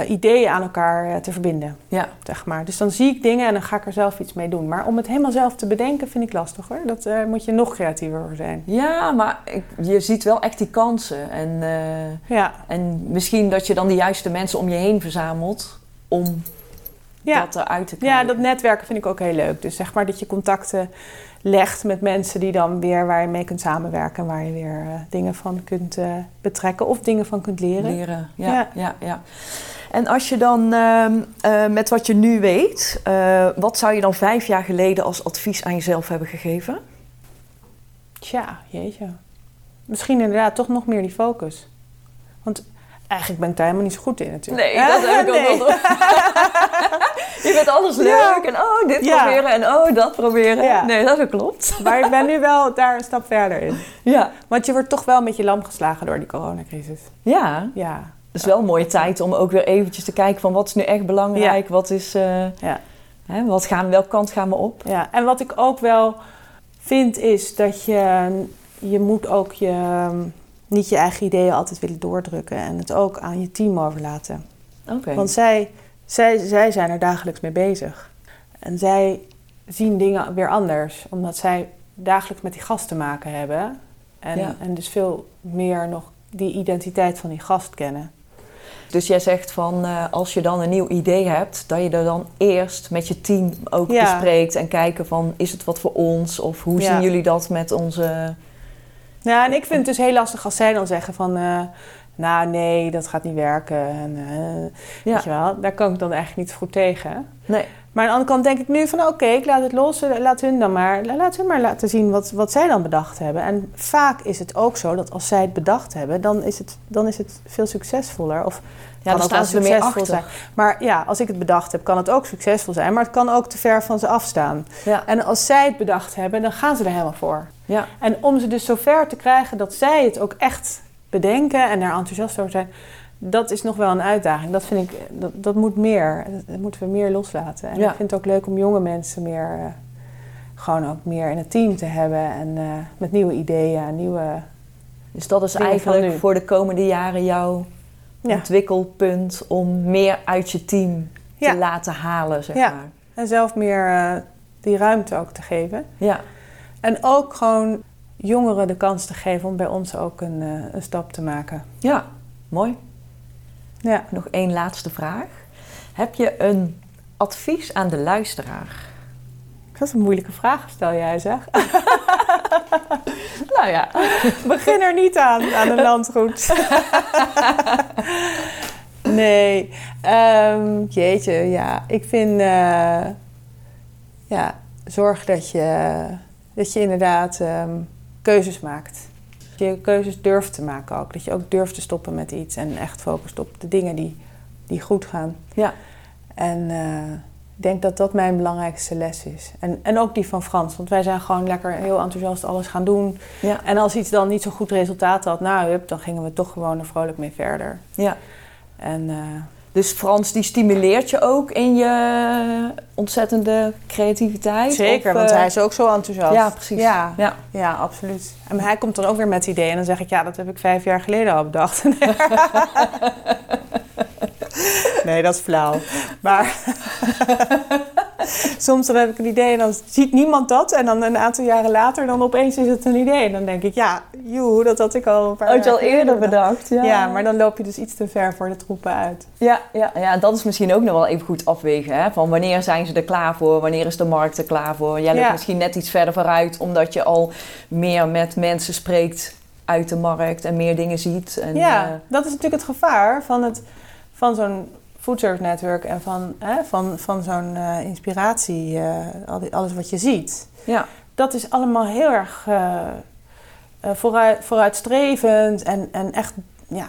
eh, ideeën aan elkaar eh, te verbinden,
Ja.
zeg maar. Dus dan zie ik dingen en dan ga ik er zelf iets mee doen. Maar om het helemaal zelf te bedenken vind ik lastig hoor. Dat eh, moet je nog creatiever voor zijn.
Ja, maar ik- je ziet wel echt die kansen. En,
Ja,
en misschien dat je dan de juiste mensen om je heen verzamelt om
ja.
dat eruit te krijgen.
ja, dat netwerken vind ik ook heel leuk. Dus zeg maar dat je contacten legt met mensen die dan weer waar je mee kunt samenwerken. En waar je weer dingen van kunt betrekken of dingen van kunt leren.
leren. Ja,
Ja.
ja. Ja, En als je dan ehm, eh, met wat je nu weet, eh, wat zou je dan vijf jaar geleden als advies aan jezelf hebben gegeven?
Tja, jeetje. Misschien inderdaad toch nog meer die focus. Want eigenlijk ben ik daar helemaal niet zo goed in natuurlijk.
Nee, dat heb ik ook
Nee.
wel door. je vindt alles leuk
Ja.
en oh, dit
Ja.
proberen en oh, dat proberen.
Ja.
Nee, dat klopt.
Maar ik ben nu wel daar een stap verder in.
Ja.
Want je wordt toch wel met je lam geslagen door die coronacrisis.
Ja,
Ja,
is wel een mooie tijd om ook weer eventjes te kijken van wat is nu echt belangrijk, wat is,
ja,
hè, wat gaan, welke kant gaan we op?
ja. En wat ik ook wel vind is dat je, je moet ook je, niet je eigen ideeën altijd willen doordrukken. En het ook aan je team overlaten.
Oké.
Want zij, zij, zij zijn er dagelijks mee bezig. En zij zien dingen weer anders, omdat zij dagelijks met die gast te maken hebben. En,
Ja.
en dus veel meer nog die identiteit van die gast kennen.
Dus jij zegt van eh, als je dan een nieuw idee hebt, dat je er dan eerst met je team ook
Ja.
bespreekt en kijken van is het wat voor ons of hoe
Ja.
zien jullie dat met onze.
Ja, en ik vind het dus heel lastig als zij dan zeggen van... eh, nou, nee, dat gaat niet werken. En, eh,
Ja.
Weet je wel, daar kan ik dan eigenlijk niet goed tegen.
Nee.
Maar aan de andere kant denk ik nu van... oké, ik laat het los. eh, Laat hun dan maar, laat hun maar laten zien wat, wat zij dan bedacht hebben. En vaak is het ook zo dat als zij het bedacht hebben... dan is het, dan is het veel succesvoller. Of
Ja,
kan
dan staan ze er meer
succesvol
achter.
zijn. Maar ja, als ik het bedacht heb, kan het ook succesvol zijn. Maar het kan ook te ver van ze afstaan.
Ja.
En als zij het bedacht hebben, dan gaan ze er helemaal voor.
Ja.
En om ze dus zover te krijgen dat zij het ook echt bedenken en daar enthousiast over zijn, dat is nog wel een uitdaging. Dat vind ik, dat, dat moet meer. Dat moeten we meer loslaten. En
Ja.
ik vind het ook leuk om jonge mensen meer, eh, gewoon ook meer in het team te hebben en eh, met nieuwe ideeën nieuwe.
Dus dat is eigenlijk voor de komende jaren jouw
Ja.
ontwikkelpunt om meer uit je team te
Ja.
laten halen, zeg maar.
En zelf meer eh, die ruimte ook te geven.
Ja.
En ook gewoon jongeren de kans te geven om bij ons ook een, een stap te maken.
ja, mooi.
Ja.
Nog één laatste vraag. Heb je een advies aan de luisteraar?
Dat is een moeilijke vraag, stel jij zeg.
Nou ja.
Begin er niet aan, aan een landgoed. nee, ehm, jeetje, ja. Ik vind, eh, ja, zorg dat je, dat je inderdaad ehm, keuzes maakt. Je keuzes durft te maken ook. Dat je ook durft te stoppen met iets en echt focust op de dingen die, die goed gaan.
Ja.
En eh, ik denk dat dat mijn belangrijkste les is. En, en ook die van Frans, want wij zijn gewoon lekker heel enthousiast alles gaan doen.
Ja.
En als iets dan niet zo goed resultaat had, nou, hup, dan gingen we toch gewoon er vrolijk mee verder.
ja.
En eh,
Dus Frans, die stimuleert je ook in je ontzettende creativiteit?
zeker,
Of,
want
eh,
hij is ook zo enthousiast.
Ja, precies.
Ja,
Ja.
ja, absoluut. En hij komt dan ook weer met ideeën en dan zeg ik, ja, dat heb ik vijf jaar geleden al bedacht. nee, dat is flauw. Maar soms dan heb ik een idee en dan ziet niemand dat. En dan een aantal jaren later, dan opeens is het een idee. En dan denk ik, ja, joe, dat had ik al een paar
Had je al eerder bedacht? Ja.
Ja, maar dan loop je dus iets te ver voor de troepen uit.
Ja, ja, ja, dat is misschien ook nog wel even goed afwegen. Hè? Van wanneer zijn ze er klaar voor? Wanneer is de markt er klaar voor? Jij loopt
Ja.
misschien net iets verder vooruit, omdat je al meer met mensen spreekt uit de markt en meer dingen ziet. En,
ja,
eh,
dat is natuurlijk het gevaar van, het, van zo'n foodservice network en van, hè, van, van zo'n eh, inspiratie, eh, al die- alles wat je ziet.
ja.
Dat is allemaal heel erg eh, vooruit, vooruitstrevend en, en echt ja,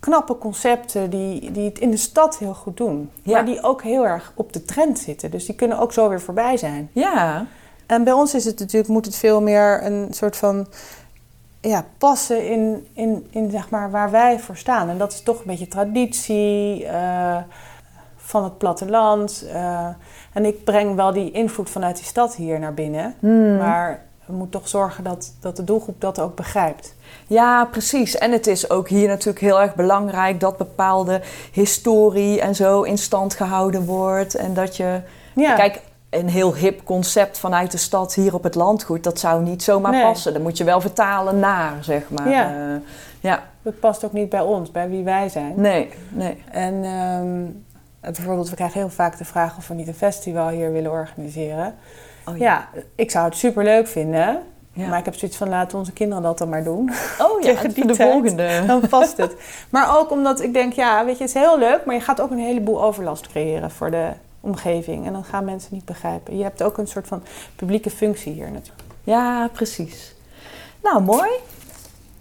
knappe concepten die, die het in de stad heel goed doen.
Ja.
Maar die ook heel erg op de trend zitten. Dus die kunnen ook zo weer voorbij zijn.
ja,
En bij ons is het natuurlijk, moet het veel meer een soort van ja, passen in, in, in zeg maar waar wij voor staan. En dat is toch een beetje traditie eh, van het platteland. eh, en ik breng wel die invloed vanuit die stad hier naar binnen.
Hmm.
Maar we moeten toch zorgen dat, dat de doelgroep dat ook begrijpt.
Ja, precies. En het is ook hier natuurlijk heel erg belangrijk dat bepaalde historie en zo in stand gehouden wordt. En dat je.
Ja,
Kijk, een heel hip concept vanuit de stad hier op het landgoed, dat zou niet zomaar
Nee.
passen. Dat moet je wel vertalen naar, zeg maar.
Ja.
Eh, ja.
dat past ook niet bij ons, bij wie wij zijn.
Nee, nee.
En ehm, bijvoorbeeld, we krijgen heel vaak de vraag of we niet een festival hier willen organiseren.
Oh,
Ja, ik zou het super leuk vinden.
Ja.
Maar ik heb zoiets van laten onze kinderen dat dan maar doen.
Oh ja,
Tegen die
de
tijd.
volgende.
Dan past het. Maar ook omdat ik denk, ja, weet je, het is heel leuk, maar je gaat ook een heleboel overlast creëren voor de omgeving. En dan gaan mensen niet begrijpen. Je hebt ook een soort van publieke functie hier natuurlijk.
Ja, precies. Nou, mooi.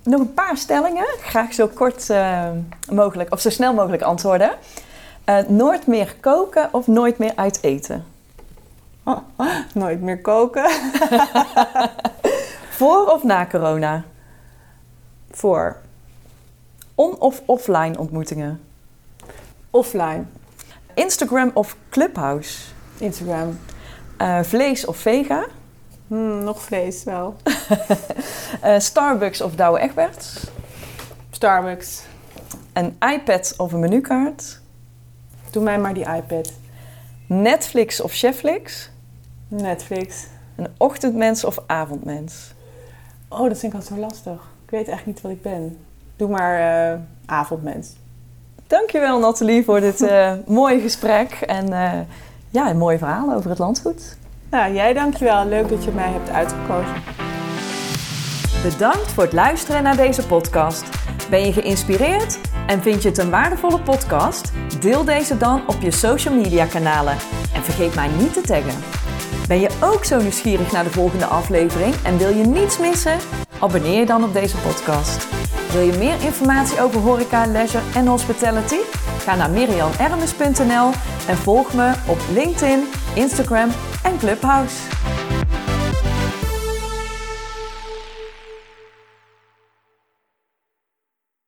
Nog een paar stellingen. Graag zo kort eh, mogelijk, of zo snel mogelijk antwoorden. Eh, nooit meer koken of nooit meer uit eten?
Nooit meer koken.
Voor of na corona?
Voor.
On- of offline ontmoetingen?
Offline.
Instagram of Clubhouse?
Instagram.
Eh, vlees of vega?
Hmm, nog vlees wel.
Eh, Starbucks of Douwe Egberts?
Starbucks.
Een iPad of een menukaart?
Doe mij maar die iPad.
Netflix of Cheflix?
Netflix.
Een ochtendmens of avondmens?
Oh, dat vind ik altijd zo lastig. Ik weet echt niet wat ik ben. Doe maar eh, avondmens.
Dankjewel Nathalie voor dit eh, mooie gesprek en eh, ja, een mooi verhaal over het landgoed.
Nou, jij dankjewel. Leuk dat je mij hebt uitgekozen.
Bedankt voor het luisteren naar deze podcast. Ben je geïnspireerd en vind je het een waardevolle podcast? Deel deze dan op je social media kanalen en vergeet mij niet te taggen. Ben je ook zo nieuwsgierig naar de volgende aflevering en wil je niets missen? Abonneer je dan op deze podcast. Wil je meer informatie over horeca, leisure en hospitality? Ga naar mirianermes.nl en volg me op LinkedIn, Instagram en Clubhouse.